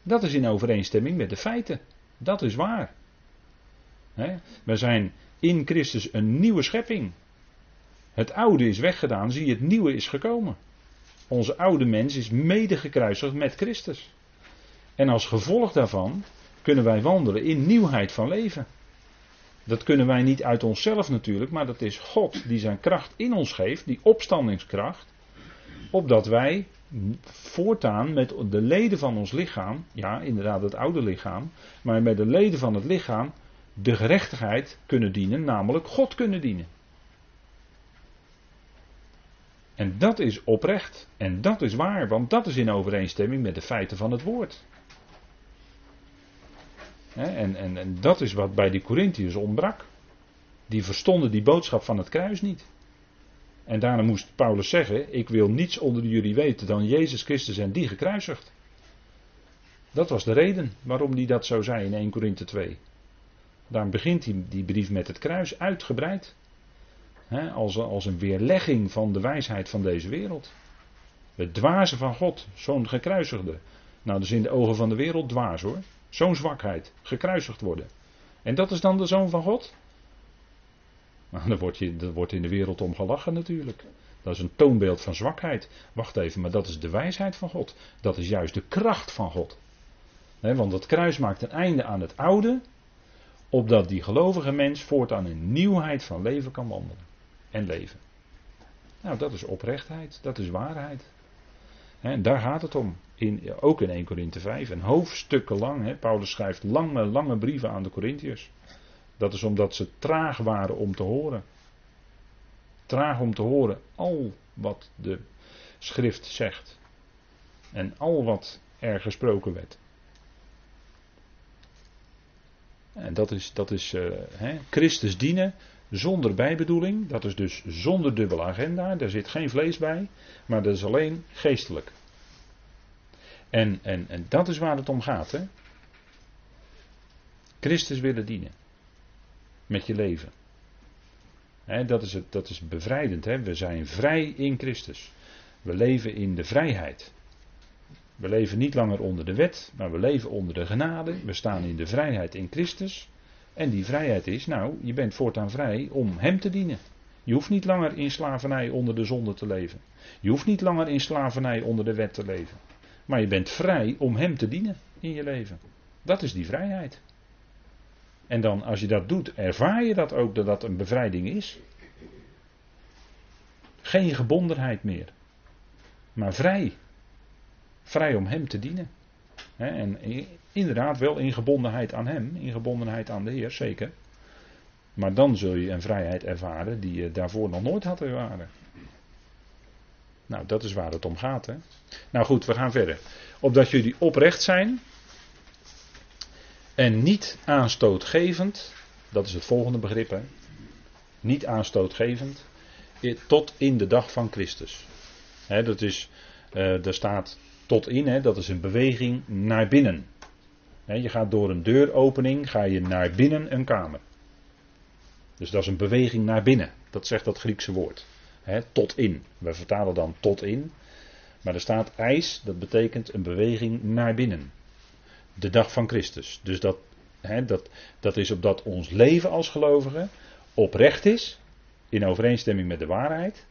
Dat is in overeenstemming met de feiten. Dat is waar. We zijn in Christus een nieuwe schepping. Het oude is weggedaan, zie je, het nieuwe is gekomen. Onze oude mens is mede gekruisigd met Christus. En als gevolg daarvan kunnen wij wandelen in nieuwheid van leven. Dat kunnen wij niet uit onszelf natuurlijk, maar dat is God die zijn kracht in ons geeft, die opstandingskracht, opdat wij voortaan met de leden van ons lichaam, ja inderdaad het oude lichaam, maar met de leden van het lichaam de gerechtigheid kunnen dienen, namelijk God kunnen dienen. En dat is oprecht. En dat is waar, want dat is in overeenstemming met de feiten van het woord. En, en, en dat is wat bij die Corinthiërs ontbrak. Die verstonden die boodschap van het kruis niet. En daarna moest Paulus zeggen: Ik wil niets onder jullie weten dan Jezus Christus en die gekruisigd. Dat was de reden waarom hij dat zo zei in 1 Korinthe 2. Daarom begint die, die brief met het kruis uitgebreid. Als, als een weerlegging van de wijsheid van deze wereld. Het dwaze van God, zo'n gekruisigde. Nou, dus in de ogen van de wereld dwaas hoor. Zo'n zwakheid, gekruisigd worden. En dat is dan de zoon van God? Nou, daar wordt, je, wordt in de wereld om gelachen natuurlijk. Dat is een toonbeeld van zwakheid. Wacht even, maar dat is de wijsheid van God. Dat is juist de kracht van God. want het kruis maakt een einde aan het oude opdat die gelovige mens voortaan in nieuwheid van leven kan wandelen. En leven. Nou, dat is oprechtheid, dat is waarheid. En daar gaat het om. In, ook in 1 Korinthe 5. Een hoofdstukken lang. He, Paulus schrijft lange, lange brieven aan de Corinthiërs. Dat is omdat ze traag waren om te horen. Traag om te horen al wat de schrift zegt. En al wat er gesproken werd. En dat is, dat is uh, hè, Christus dienen zonder bijbedoeling. Dat is dus zonder dubbele agenda. Daar zit geen vlees bij. Maar dat is alleen geestelijk. En, en, en dat is waar het om gaat. Hè? Christus willen dienen. Met je leven. dat, is het, dat is bevrijdend. We zijn vrij in Christus. We leven in de vrijheid. We leven niet langer onder de wet, maar we leven onder de genade. We staan in de vrijheid in Christus. En die vrijheid is, nou, je bent voortaan vrij om Hem te dienen. Je hoeft niet langer in slavernij onder de zonde te leven. Je hoeft niet langer in slavernij onder de wet te leven. Maar je bent vrij om Hem te dienen in je leven. Dat is die vrijheid. En dan, als je dat doet, ervaar je dat ook dat dat een bevrijding is. Geen gebondenheid meer, maar vrij. Vrij om Hem te dienen. En inderdaad wel in gebondenheid aan Hem, in gebondenheid aan de Heer, zeker. Maar dan zul je een vrijheid ervaren die je daarvoor nog nooit had ervaren. Nou, dat is waar het om gaat. Hè? Nou goed, we gaan verder. Opdat jullie oprecht zijn en niet aanstootgevend, dat is het volgende begrip. Hè? Niet aanstootgevend, tot in de dag van Christus. Hè, dat is, uh, daar staat tot in, hè, dat is een beweging naar binnen. Je gaat door een deuropening, ga je naar binnen een kamer. Dus dat is een beweging naar binnen. Dat zegt dat Griekse woord. tot in. We vertalen dan tot in. Maar er staat ijs, dat betekent een beweging naar binnen. De dag van Christus. Dus dat, dat, dat is opdat ons leven als gelovigen oprecht is. In overeenstemming met de waarheid.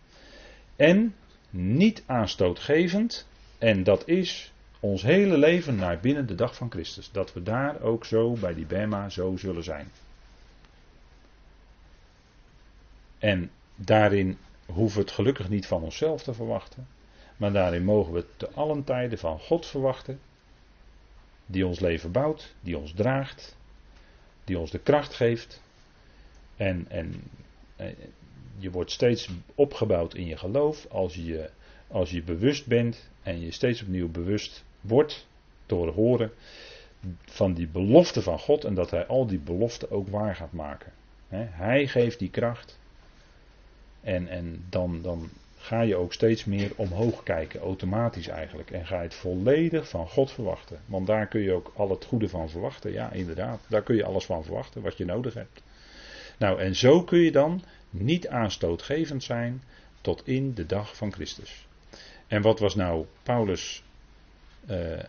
En niet aanstootgevend. En dat is ons hele leven naar binnen de dag van Christus. Dat we daar ook zo bij die Bema zo zullen zijn. En daarin hoeven we het gelukkig niet van onszelf te verwachten. Maar daarin mogen we te allen tijden van God verwachten. Die ons leven bouwt, die ons draagt, die ons de kracht geeft. En, en, en je wordt steeds opgebouwd in je geloof als je, als je bewust bent en je steeds opnieuw bewust wordt door horen van die belofte van God en dat Hij al die beloften ook waar gaat maken. Hij geeft die kracht. En, en dan, dan ga je ook steeds meer omhoog kijken, automatisch eigenlijk. En ga je het volledig van God verwachten. Want daar kun je ook al het goede van verwachten. Ja, inderdaad. Daar kun je alles van verwachten wat je nodig hebt. Nou, en zo kun je dan niet aanstootgevend zijn tot in de dag van Christus. En wat was nou Paulus. Uh,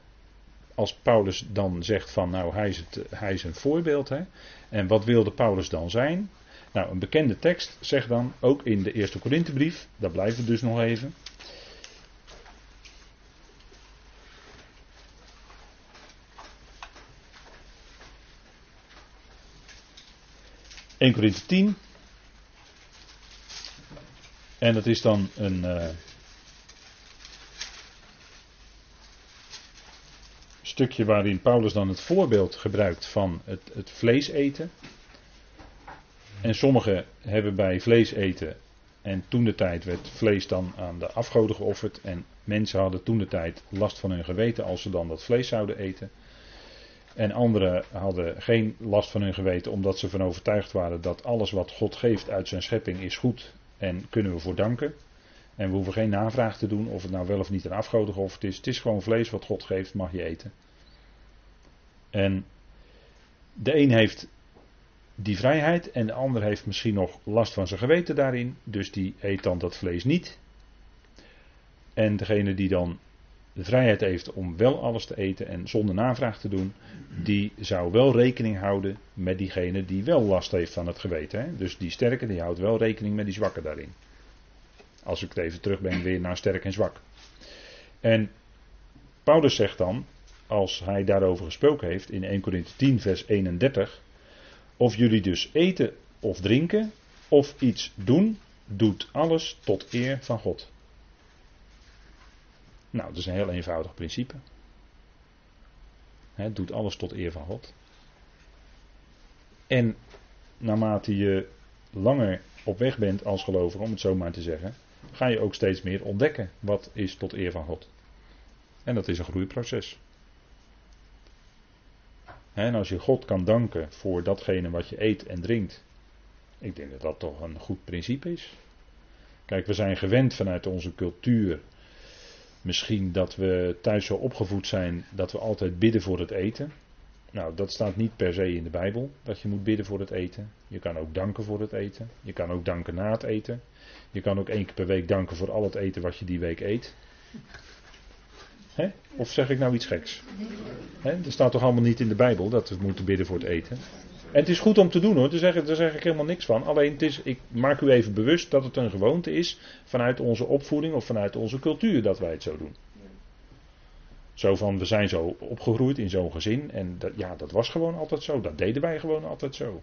als Paulus dan zegt van nou hij is, het, hij is een voorbeeld. Hè? En wat wilde Paulus dan zijn? Nou, een bekende tekst zegt dan, ook in de eerste Korinthebrief, daar blijft het dus nog even. ...1 Korinthe 10... ...en dat is dan een... Uh, stukje waarin Paulus dan het voorbeeld gebruikt van het, het vlees eten. En sommigen hebben bij vlees eten. En toen de tijd werd vlees dan aan de afgoden geofferd. En mensen hadden toen de tijd last van hun geweten als ze dan dat vlees zouden eten. En anderen hadden geen last van hun geweten omdat ze van overtuigd waren dat alles wat God geeft uit zijn schepping is goed en kunnen we voor danken. En we hoeven geen navraag te doen of het nou wel of niet een afgoden geofferd is. Het is gewoon vlees wat God geeft, mag je eten. En de een heeft die vrijheid en de ander heeft misschien nog last van zijn geweten daarin, dus die eet dan dat vlees niet. En degene die dan de vrijheid heeft om wel alles te eten en zonder navraag te doen, die zou wel rekening houden met diegene die wel last heeft van het geweten. Hè? Dus die sterke die houdt wel rekening met die zwakke daarin. Als ik het even terugbreng weer naar sterk en zwak. En Paulus zegt dan, als hij daarover gesproken heeft in 1 Corinthië 10 vers 31, of jullie dus eten of drinken of iets doen, doet alles tot eer van God. Nou, dat is een heel eenvoudig principe. Het doet alles tot eer van God. En naarmate je langer op weg bent als gelovige, om het zo maar te zeggen, ga je ook steeds meer ontdekken wat is tot eer van God. En dat is een groeiproces. En als je God kan danken voor datgene wat je eet en drinkt. Ik denk dat dat toch een goed principe is. Kijk, we zijn gewend vanuit onze cultuur. Misschien dat we thuis zo opgevoed zijn dat we altijd bidden voor het eten. Nou, dat staat niet per se in de Bijbel, dat je moet bidden voor het eten. Je kan ook danken voor het eten. Je kan ook danken na het eten. Je kan ook één keer per week danken voor al het eten wat je die week eet. Of zeg ik nou iets geks? Hè? Er staat toch allemaal niet in de Bijbel dat we moeten bidden voor het eten. En het is goed om te doen hoor, daar zeg, daar zeg ik helemaal niks van. Alleen het is, ik maak u even bewust dat het een gewoonte is vanuit onze opvoeding of vanuit onze cultuur dat wij het zo doen. Zo van, we zijn zo opgegroeid in zo'n gezin en dat, ja, dat was gewoon altijd zo. Dat deden wij gewoon altijd zo.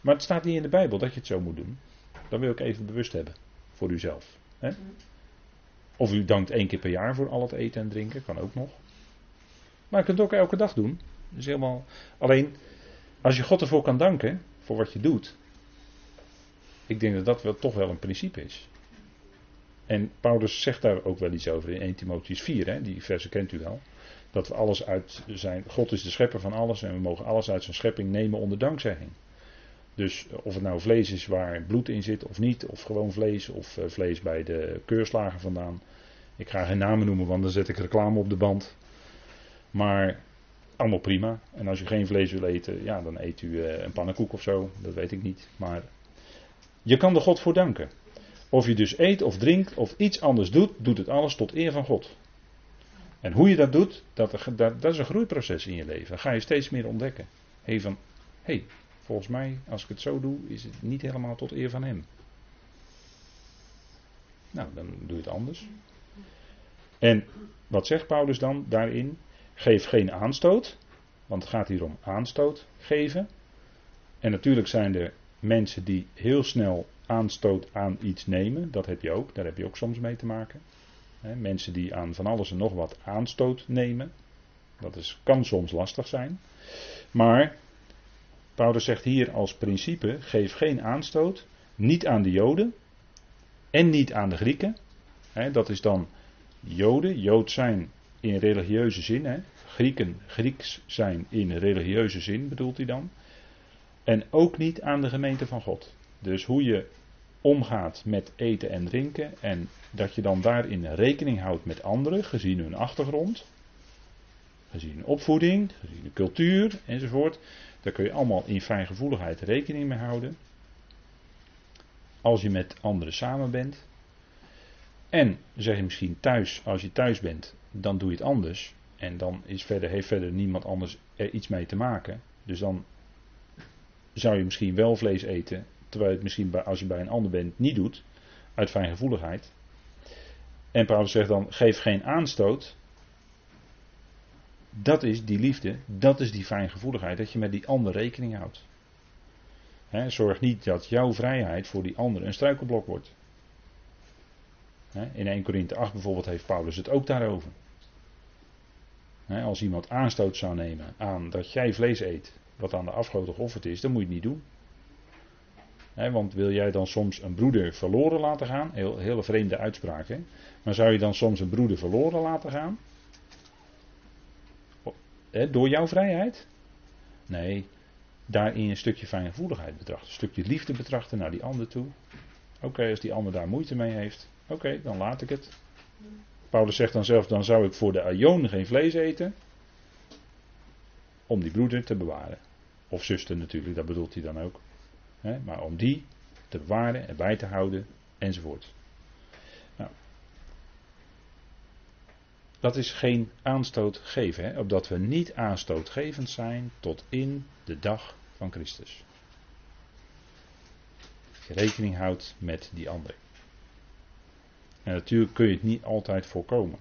Maar het staat niet in de Bijbel dat je het zo moet doen. Dat wil ik even bewust hebben voor uzelf. Hè? Of u dankt één keer per jaar voor al het eten en drinken, kan ook nog. Maar je kunt het ook elke dag doen. Dus helemaal... Alleen, als je God ervoor kan danken, voor wat je doet. Ik denk dat dat wel, toch wel een principe is. En Paulus zegt daar ook wel iets over in 1 Timotheus 4, hè, die verse kent u wel. Dat we alles uit zijn. God is de schepper van alles en we mogen alles uit zijn schepping nemen onder dankzegging. Dus of het nou vlees is waar bloed in zit of niet, of gewoon vlees, of eh, vlees bij de keurslager vandaan. Ik ga geen namen noemen, want dan zet ik reclame op de band. Maar allemaal prima. En als u geen vlees wil eten, ja, dan eet u eh, een pannenkoek of zo. Dat weet ik niet. Maar je kan er God voor danken. Of je dus eet of drinkt of iets anders doet, doet het alles tot eer van God. En hoe je dat doet, dat, dat, dat is een groeiproces in je leven. Dan ga je steeds meer ontdekken. Hey, van, hey, volgens mij, als ik het zo doe, is het niet helemaal tot eer van Hem. Nou, dan doe je het anders. En wat zegt Paulus dan daarin? Geef geen aanstoot, want het gaat hier om aanstoot geven. En natuurlijk zijn er mensen die heel snel aanstoot aan iets nemen. Dat heb je ook, daar heb je ook soms mee te maken. mensen die aan van alles en nog wat aanstoot nemen. Dat is, kan soms lastig zijn. Maar Paulus zegt hier als principe: geef geen aanstoot. Niet aan de Joden. En niet aan de Grieken. dat is dan Joden, Jood zijn in religieuze zin. Grieken, Grieks zijn in religieuze zin, bedoelt hij dan. En ook niet aan de gemeente van God. Dus hoe je omgaat met eten en drinken en dat je dan daarin rekening houdt met anderen, gezien hun achtergrond, gezien hun opvoeding, gezien de cultuur enzovoort. Daar kun je allemaal in fijngevoeligheid rekening mee houden. Als je met anderen samen bent. En zeg je misschien thuis, als je thuis bent, dan doe je het anders. En dan is verder, heeft verder niemand anders er iets mee te maken. Dus dan zou je misschien wel vlees eten, terwijl je het misschien bij, als je bij een ander bent niet doet, uit fijngevoeligheid. En Paulus zegt dan: geef geen aanstoot. Dat is die liefde, dat is die fijngevoeligheid, dat je met die ander rekening houdt. zorg niet dat jouw vrijheid voor die ander een struikelblok wordt. in 1 Korinthe 8 bijvoorbeeld heeft Paulus het ook daarover als iemand aanstoot zou nemen aan dat jij vlees eet, wat aan de afgoden geofferd is, dan moet je het niet doen. want wil jij dan soms een broeder verloren laten gaan? Heel, hele vreemde uitspraak? Maar zou je dan soms een broeder verloren laten gaan? Door jouw vrijheid? Nee, daarin een stukje fijngevoeligheid betrachten. Een stukje liefde betrachten naar die ander toe. Oké, als die ander daar moeite mee heeft, oké, dan laat ik het. Paulus zegt dan zelf, dan zou ik voor de Aion geen vlees eten. Om die broeder te bewaren. Of zuster natuurlijk, dat bedoelt hij dan ook. maar om die te bewaren en bij te houden enzovoort. Dat is geen aanstoot geven, hè, opdat we niet aanstootgevend zijn tot in de dag van Christus. Je rekening houdt met die ander. En natuurlijk kun je het niet altijd voorkomen.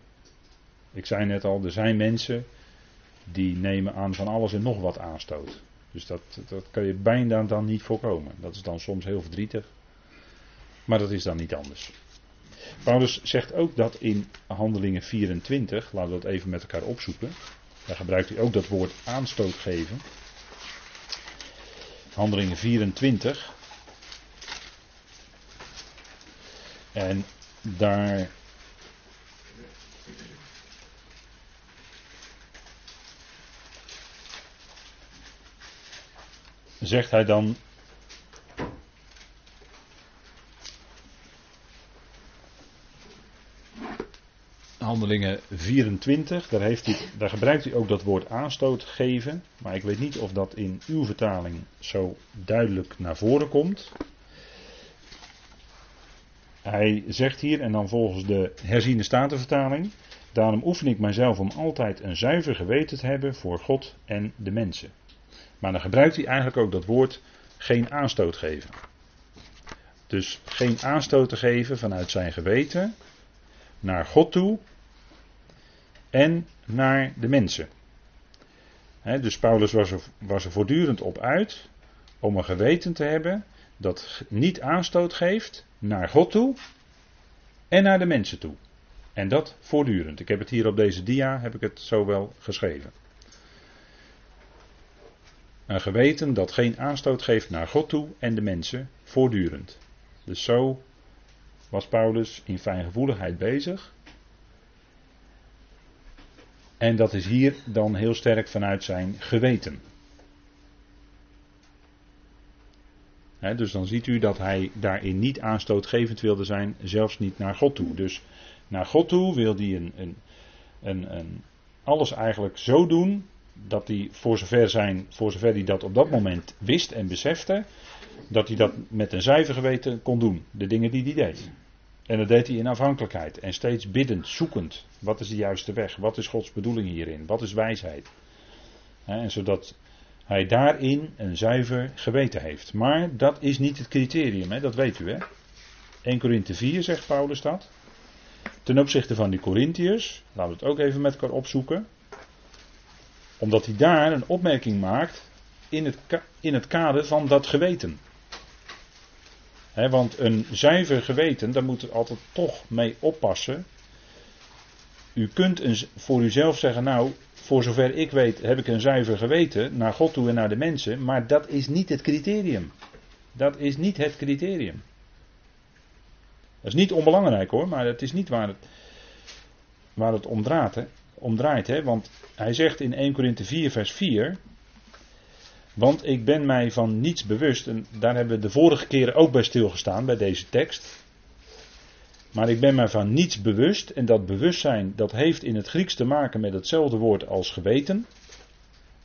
Ik zei net al, er zijn mensen die nemen aan van alles en nog wat aanstoot. Dus dat, dat kan je bijna dan niet voorkomen. Dat is dan soms heel verdrietig. Maar dat is dan niet anders. Paulus zegt ook dat in Handelingen 24, laten we dat even met elkaar opzoeken. Daar gebruikt hij ook dat woord aanstoot geven. Handelingen 24. En daar zegt hij dan Handelingen 24, daar, heeft hij, daar gebruikt hij ook dat woord aanstoot geven. Maar ik weet niet of dat in uw vertaling zo duidelijk naar voren komt. Hij zegt hier, en dan volgens de herziene statenvertaling. Daarom oefen ik mijzelf om altijd een zuiver geweten te hebben voor God en de mensen. Maar dan gebruikt hij eigenlijk ook dat woord geen aanstoot geven. Dus geen aanstoot te geven vanuit zijn geweten naar God toe en naar de mensen. dus Paulus was er, was er voortdurend op uit om een geweten te hebben dat niet aanstoot geeft naar God toe en naar de mensen toe. En dat voortdurend. Ik heb het hier op deze dia, heb ik het zo wel geschreven. Een geweten dat geen aanstoot geeft naar God toe en de mensen voortdurend. Dus zo was Paulus in fijngevoeligheid bezig. En dat is hier dan heel sterk vanuit zijn geweten. dus dan ziet u dat hij daarin niet aanstootgevend wilde zijn, zelfs niet naar God toe. Dus naar God toe wil hij een, een, een, een, alles eigenlijk zo doen dat hij voor zover, zijn, voor zover hij dat op dat moment wist en besefte, dat hij dat met een zuiver geweten kon doen. De dingen die hij deed. En dat deed hij in afhankelijkheid en steeds biddend, zoekend. Wat is de juiste weg? Wat is Gods bedoeling hierin? Wat is wijsheid? en zodat hij daarin een zuiver geweten heeft. Maar dat is niet het criterium, hè? dat weet u hè. 1 Korinthe 4 zegt Paulus dat. Ten opzichte van die Corinthiërs, laten we het ook even met elkaar opzoeken. Omdat hij daar een opmerking maakt in het, in het kader van dat geweten. Want een zuiver geweten, daar moet er altijd toch mee oppassen. U kunt een, voor uzelf zeggen, nou, voor zover ik weet heb ik een zuiver geweten naar God toe en naar de mensen, maar dat is niet het criterium. Dat is niet het criterium. Dat is niet onbelangrijk hoor, maar dat is niet waar het, waar het om draait. Hè? Om draait hè? Want hij zegt in 1 Korinthe 4 vers 4, want ik ben mij van niets bewust, en daar hebben we de vorige keren ook bij stilgestaan, bij deze tekst. Maar ik ben mij van niets bewust, en dat bewustzijn dat heeft in het Grieks te maken met hetzelfde woord als geweten.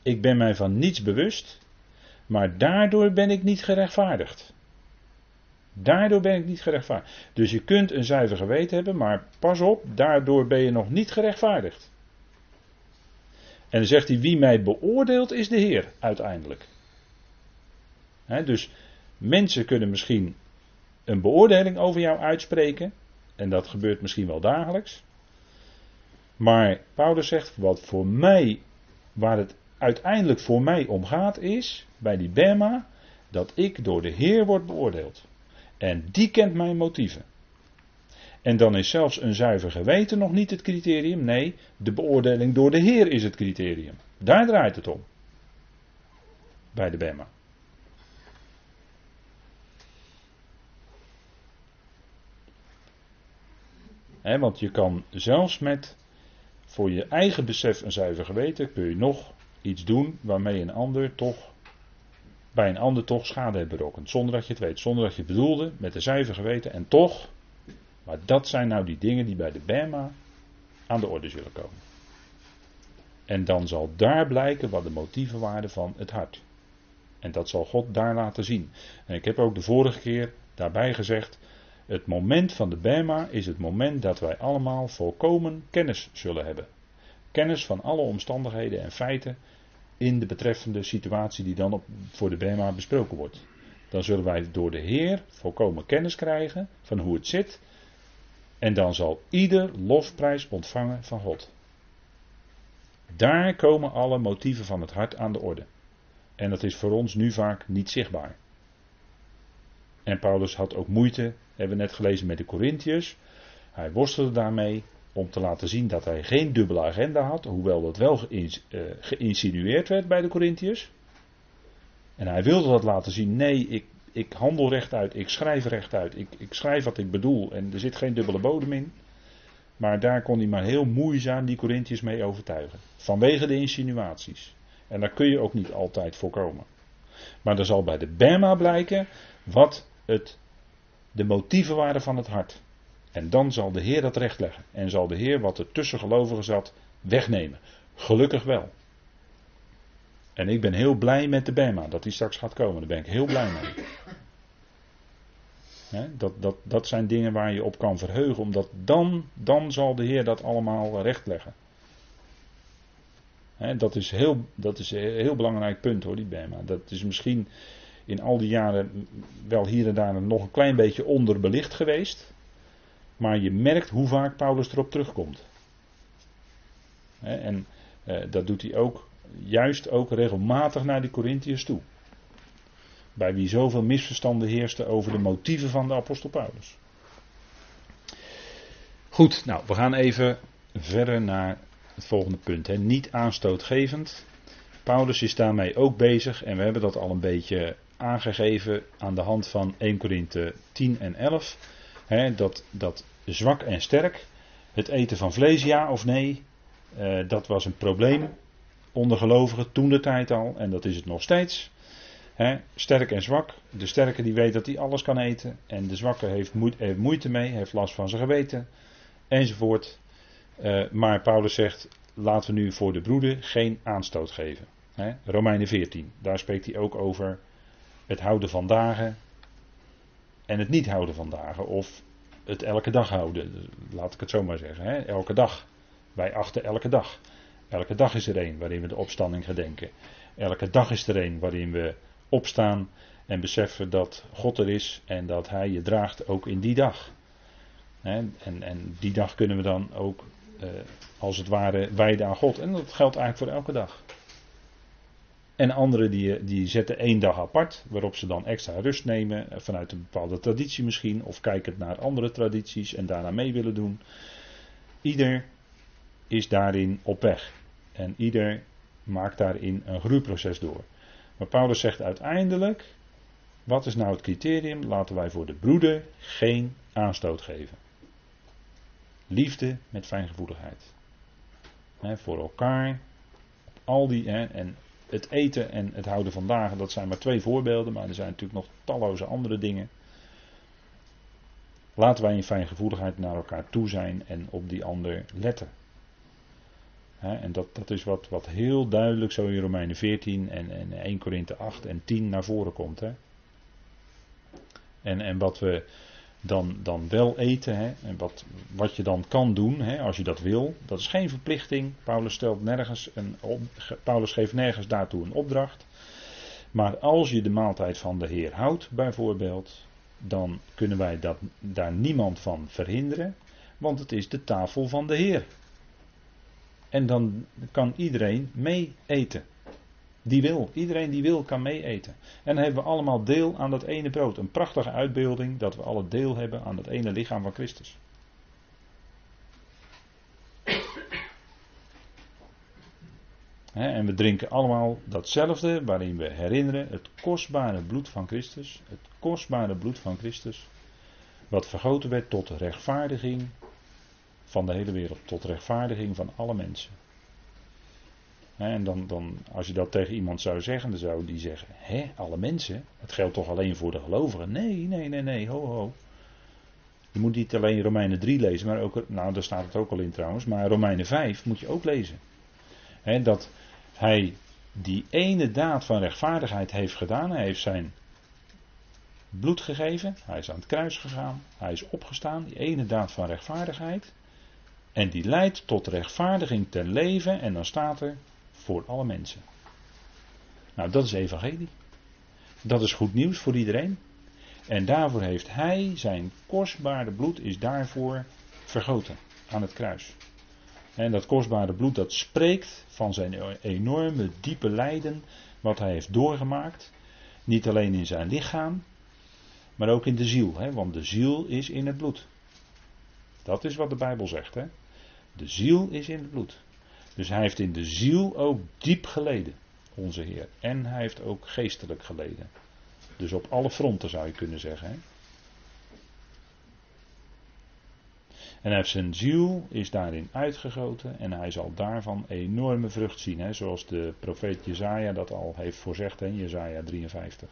Ik ben mij van niets bewust, maar daardoor ben ik niet gerechtvaardigd. Daardoor ben ik niet gerechtvaardigd. Dus je kunt een zuiver geweten hebben, maar pas op, daardoor ben je nog niet gerechtvaardigd. En dan zegt hij, wie mij beoordeelt is de Heer uiteindelijk. dus mensen kunnen misschien een beoordeling over jou uitspreken. En dat gebeurt misschien wel dagelijks. Maar Paulus zegt, wat voor mij, waar het uiteindelijk voor mij om gaat, is bij die Bema, dat ik door de Heer word beoordeeld. En die kent mijn motieven. En dan is zelfs een zuiver geweten nog niet het criterium. Nee, de beoordeling door de Heer is het criterium. Daar draait het om. Bij de Bema. want je kan zelfs met voor je eigen besef een zuiver geweten, kun je nog iets doen waarmee een ander toch, bij een ander toch schade hebt berokkend. Zonder dat je het weet, zonder dat je het bedoelde, met een zuiver geweten en toch. Maar dat zijn nou die dingen die bij de Bema aan de orde zullen komen. En dan zal daar blijken wat de motieven waren van het hart. En dat zal God daar laten zien. En ik heb ook de vorige keer daarbij gezegd, het moment van de Bema is het moment dat wij allemaal volkomen kennis zullen hebben. Kennis van alle omstandigheden en feiten in de betreffende situatie die dan op, voor de Bema besproken wordt. Dan zullen wij door de Heer volkomen kennis krijgen van hoe het zit. En dan zal ieder lofprijs ontvangen van God. Daar komen alle motieven van het hart aan de orde. En dat is voor ons nu vaak niet zichtbaar. En Paulus had ook moeite hebben we net gelezen met de Corinthiërs. Hij worstelde daarmee om te laten zien dat hij geen dubbele agenda had, hoewel dat wel eh, geïnsinueerd werd bij de Corinthiërs. En hij wilde dat laten zien, nee, ik, ik handel rechtuit, ik schrijf rechtuit, ik, ik schrijf wat ik bedoel en er zit geen dubbele bodem in. Maar daar kon hij maar heel moeizaam die Corinthiërs mee overtuigen. Vanwege de insinuaties. En daar kun je ook niet altijd voorkomen. Maar er zal bij de Bema blijken wat het de motieven waren van het hart. En dan zal de Heer dat rechtleggen. En zal de Heer wat er tussen gelovigen zat wegnemen. Gelukkig wel. En ik ben heel blij met de Bema, dat die straks gaat komen. Daar ben ik heel blij mee. dat, dat, dat zijn dingen waar je op kan verheugen, omdat dan, dan zal de Heer dat allemaal rechtleggen. He, dat, is heel, dat is een heel belangrijk punt hoor, die Bema. Dat is misschien in al die jaren wel hier en daar nog een klein beetje onderbelicht geweest. Maar je merkt hoe vaak Paulus erop terugkomt. en eh, dat doet hij ook, juist ook regelmatig naar die Corinthiërs toe. Bij wie zoveel misverstanden heersten over de motieven van de apostel Paulus. Goed, nou, we gaan even verder naar het volgende punt. Hè. Niet aanstootgevend. Paulus is daarmee ook bezig en we hebben dat al een beetje aangegeven aan de hand van 1 Korinthe 10 en 11. Hè, dat, dat zwak en sterk, het eten van vlees ja of nee, eh, dat was een probleem onder gelovigen toen de tijd al en dat is het nog steeds. Sterk en zwak. De sterke die weet dat hij alles kan eten en de zwakke heeft moeite, mee, heeft last van zijn geweten enzovoort. Uh, maar Paulus zegt, laten we nu voor de broeder geen aanstoot geven. Romeinen 14, daar spreekt hij ook over het houden van dagen en het niet houden van dagen. Of het elke dag houden, laat ik het zo maar zeggen. Elke dag. Wij achten elke dag. Elke dag is er een waarin we de opstanding gedenken. Elke dag is er een waarin we opstaan en beseffen dat God er is en dat Hij je draagt ook in die dag. En, en die dag kunnen we dan ook eh, als het ware wijden aan God. En dat geldt eigenlijk voor elke dag. En anderen die, die zetten één dag apart, waarop ze dan extra rust nemen, eh, vanuit een bepaalde traditie misschien, of kijkend naar andere tradities en daarna mee willen doen. Ieder is daarin op weg. En ieder maakt daarin een groeiproces door. Maar Paulus zegt uiteindelijk, wat is nou het criterium? Laten wij voor de broeder geen aanstoot geven. Liefde met fijngevoeligheid. He, voor elkaar. Al die, en het eten en het houden van dagen, dat zijn maar twee voorbeelden, maar er zijn natuurlijk nog talloze andere dingen. Laten wij in fijngevoeligheid naar elkaar toe zijn en op die ander letten. En dat, dat is wat, wat heel duidelijk zo in Romeinen 14 en, en 1 Korinthe 8 en 10 naar voren komt. En, en wat we dan, dan wel eten. Hè? En wat, wat je dan kan doen, hè, als je dat wil, dat is geen verplichting. Paulus, stelt nergens een Paulus geeft nergens daartoe een opdracht. Maar als je de maaltijd van de Heer houdt, bijvoorbeeld, dan kunnen wij dat, daar niemand van verhinderen, want het is de tafel van de Heer. En dan kan iedereen mee eten. Die wil. Iedereen die wil kan mee eten. En hebben we allemaal deel aan dat ene brood. Een prachtige uitbeelding dat we alle deel hebben aan dat ene lichaam van Christus. en we drinken allemaal datzelfde waarin we herinneren het kostbare bloed van Christus. Het kostbare bloed van Christus. Wat vergoten werd tot rechtvaardiging van de hele wereld. Tot rechtvaardiging van alle mensen. En dan, dan, als je dat tegen iemand zou zeggen, dan zou die zeggen: Hé, alle mensen? Het geldt toch alleen voor de gelovigen? Nee, nee, nee, nee, ho, ho. Je moet niet alleen Romeinen 3 lezen, maar ook, nou daar staat het ook al in trouwens, maar Romeinen 5 moet je ook lezen. dat hij die ene daad van rechtvaardigheid heeft gedaan, hij heeft zijn bloed gegeven, hij is aan het kruis gegaan, hij is opgestaan, die ene daad van rechtvaardigheid. En die leidt tot rechtvaardiging ten leven, en dan staat er voor alle mensen. Nou, dat is evangelie. Dat is goed nieuws voor iedereen. En daarvoor heeft hij zijn kostbare bloed is daarvoor vergoten aan het kruis. En dat kostbare bloed dat spreekt van zijn enorme diepe lijden wat hij heeft doorgemaakt. Niet alleen in zijn lichaam, maar ook in de ziel. Hè? Want de ziel is in het bloed. Dat is wat de Bijbel zegt. Hè? De ziel is in het bloed. Dus hij heeft in de ziel ook diep geleden, onze Heer. En hij heeft ook geestelijk geleden. Dus op alle fronten zou je kunnen zeggen. Hè? En hij heeft zijn ziel is daarin uitgegoten en hij zal daarvan enorme vrucht zien. Hè? Zoals de profeet Jezaja dat al heeft voorzegd in Jezaja 53.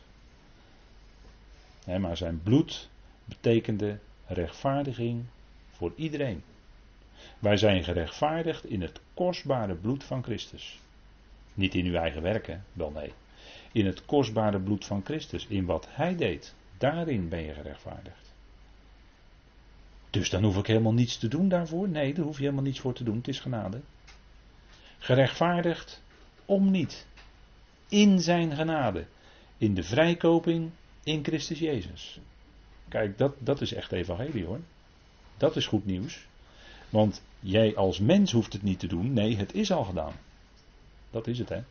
Hè, maar zijn bloed betekende rechtvaardiging Voor iedereen. Wij zijn gerechtvaardigd in het kostbare bloed van Christus. Niet in uw eigen werken, wel nee. In het kostbare bloed van Christus, in wat Hij deed. Daarin ben je gerechtvaardigd. Dus dan hoef ik helemaal niets te doen daarvoor? Nee, daar hoef je helemaal niets voor te doen. Het is genade. Gerechtvaardigd om niet. In zijn genade. In de vrijkoping in Christus Jezus. Kijk, dat, dat is echt evangelie hoor. Dat is goed nieuws. Want jij als mens hoeft het niet te doen. Nee, het is al gedaan. Dat is het hè.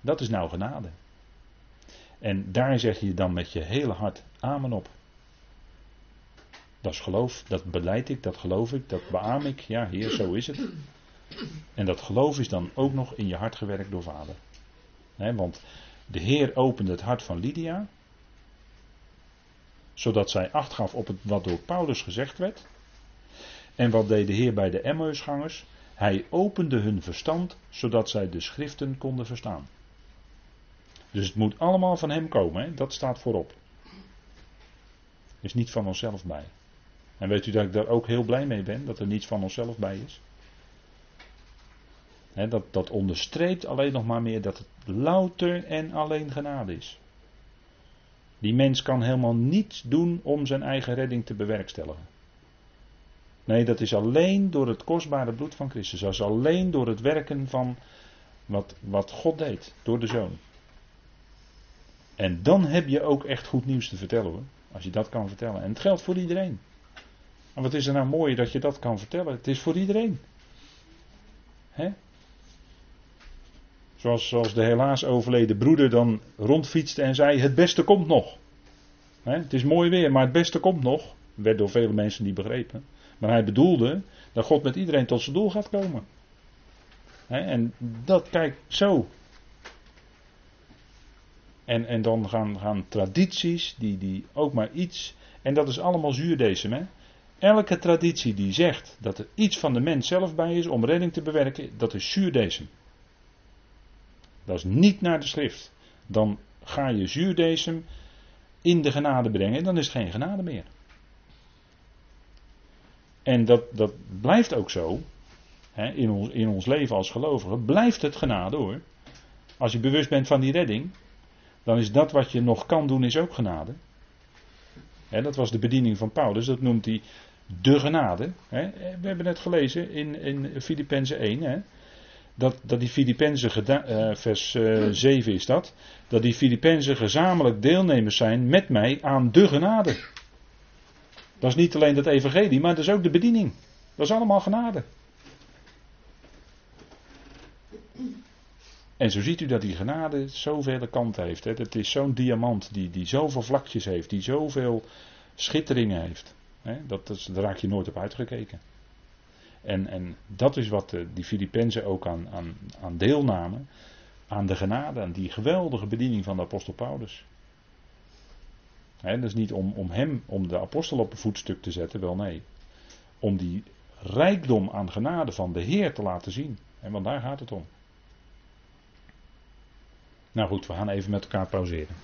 Dat is nou genade. En daar zeg je dan met je hele hart amen op. Dat is geloof, dat beleid ik, dat geloof ik, dat beaam ik. Ja, Heer, zo is het. En dat geloof is dan ook nog in je hart gewerkt door Vader. want de Heer opende het hart van Lydia, zodat zij acht gaf op het, wat door Paulus gezegd werd. En wat deed de Heer bij de Emmausgangers? Hij opende hun verstand, zodat zij de schriften konden verstaan. Dus het moet allemaal van Hem komen, hè? dat staat voorop. Is niet van onszelf bij. En weet u dat ik daar ook heel blij mee ben, dat er niets van onszelf bij is? dat, dat onderstreept alleen nog maar meer dat het louter en alleen genade is. Die mens kan helemaal niets doen om zijn eigen redding te bewerkstelligen. Nee, dat is alleen door het kostbare bloed van Christus. Dat is alleen door het werken van wat, wat God deed, door de Zoon. En dan heb je ook echt goed nieuws te vertellen hoor. Als je dat kan vertellen. En het geldt voor iedereen. En wat is er nou mooi dat je dat kan vertellen? Het is voor iedereen. Hè? Zoals, zoals de helaas overleden broeder dan rondfietste en zei: Het beste komt nog. het is mooi weer, maar het beste komt nog. Werd door vele mensen niet begrepen. Maar hij bedoelde dat God met iedereen tot zijn doel gaat komen. en dat, kijk, zo. En, en dan gaan, gaan tradities, die, die ook maar iets. En dat is allemaal zuurdesem. Hè? Elke traditie die zegt dat er iets van de mens zelf bij is om redding te bewerken, dat is zuurdesem. Dat is niet naar de schrift. Dan ga je zuurdesem in de genade brengen en dan is het geen genade meer. En dat, dat blijft ook zo. Hè, in, ons, in ons leven als gelovigen blijft het genade hoor. Als je bewust bent van die redding, dan is dat wat je nog kan doen, is ook genade. Hè, dat was de bediening van Paulus, dat noemt hij de genade. Hè. We hebben net gelezen in, in Filippenzen 1. Hè, dat, dat die Filippenzen, uh, vers uh, eh, 7 is dat, dat die Filippenzen gezamenlijk deelnemers zijn met mij aan de genade. Dat is niet alleen dat evangelie, maar dat is ook de bediening. Dat is allemaal genade. En zo ziet u dat die genade zoveel kanten heeft. Hè. Het is zo'n diamant die, die zoveel vlakjes heeft, die zoveel schitteringen heeft. Hè. Dat, dat, daar raak je nooit op uitgekeken. En, en dat is wat de, die Filippenzen ook aan, aan, aan deelnamen. Aan de genade, aan die geweldige bediening van de apostel Paulus. He, is niet om, om hem, om de apostel op een voetstuk te zetten, wel nee. Om die rijkdom aan genade van de Heer te laten zien. En want daar gaat het om. Nou goed, we gaan even met elkaar pauzeren.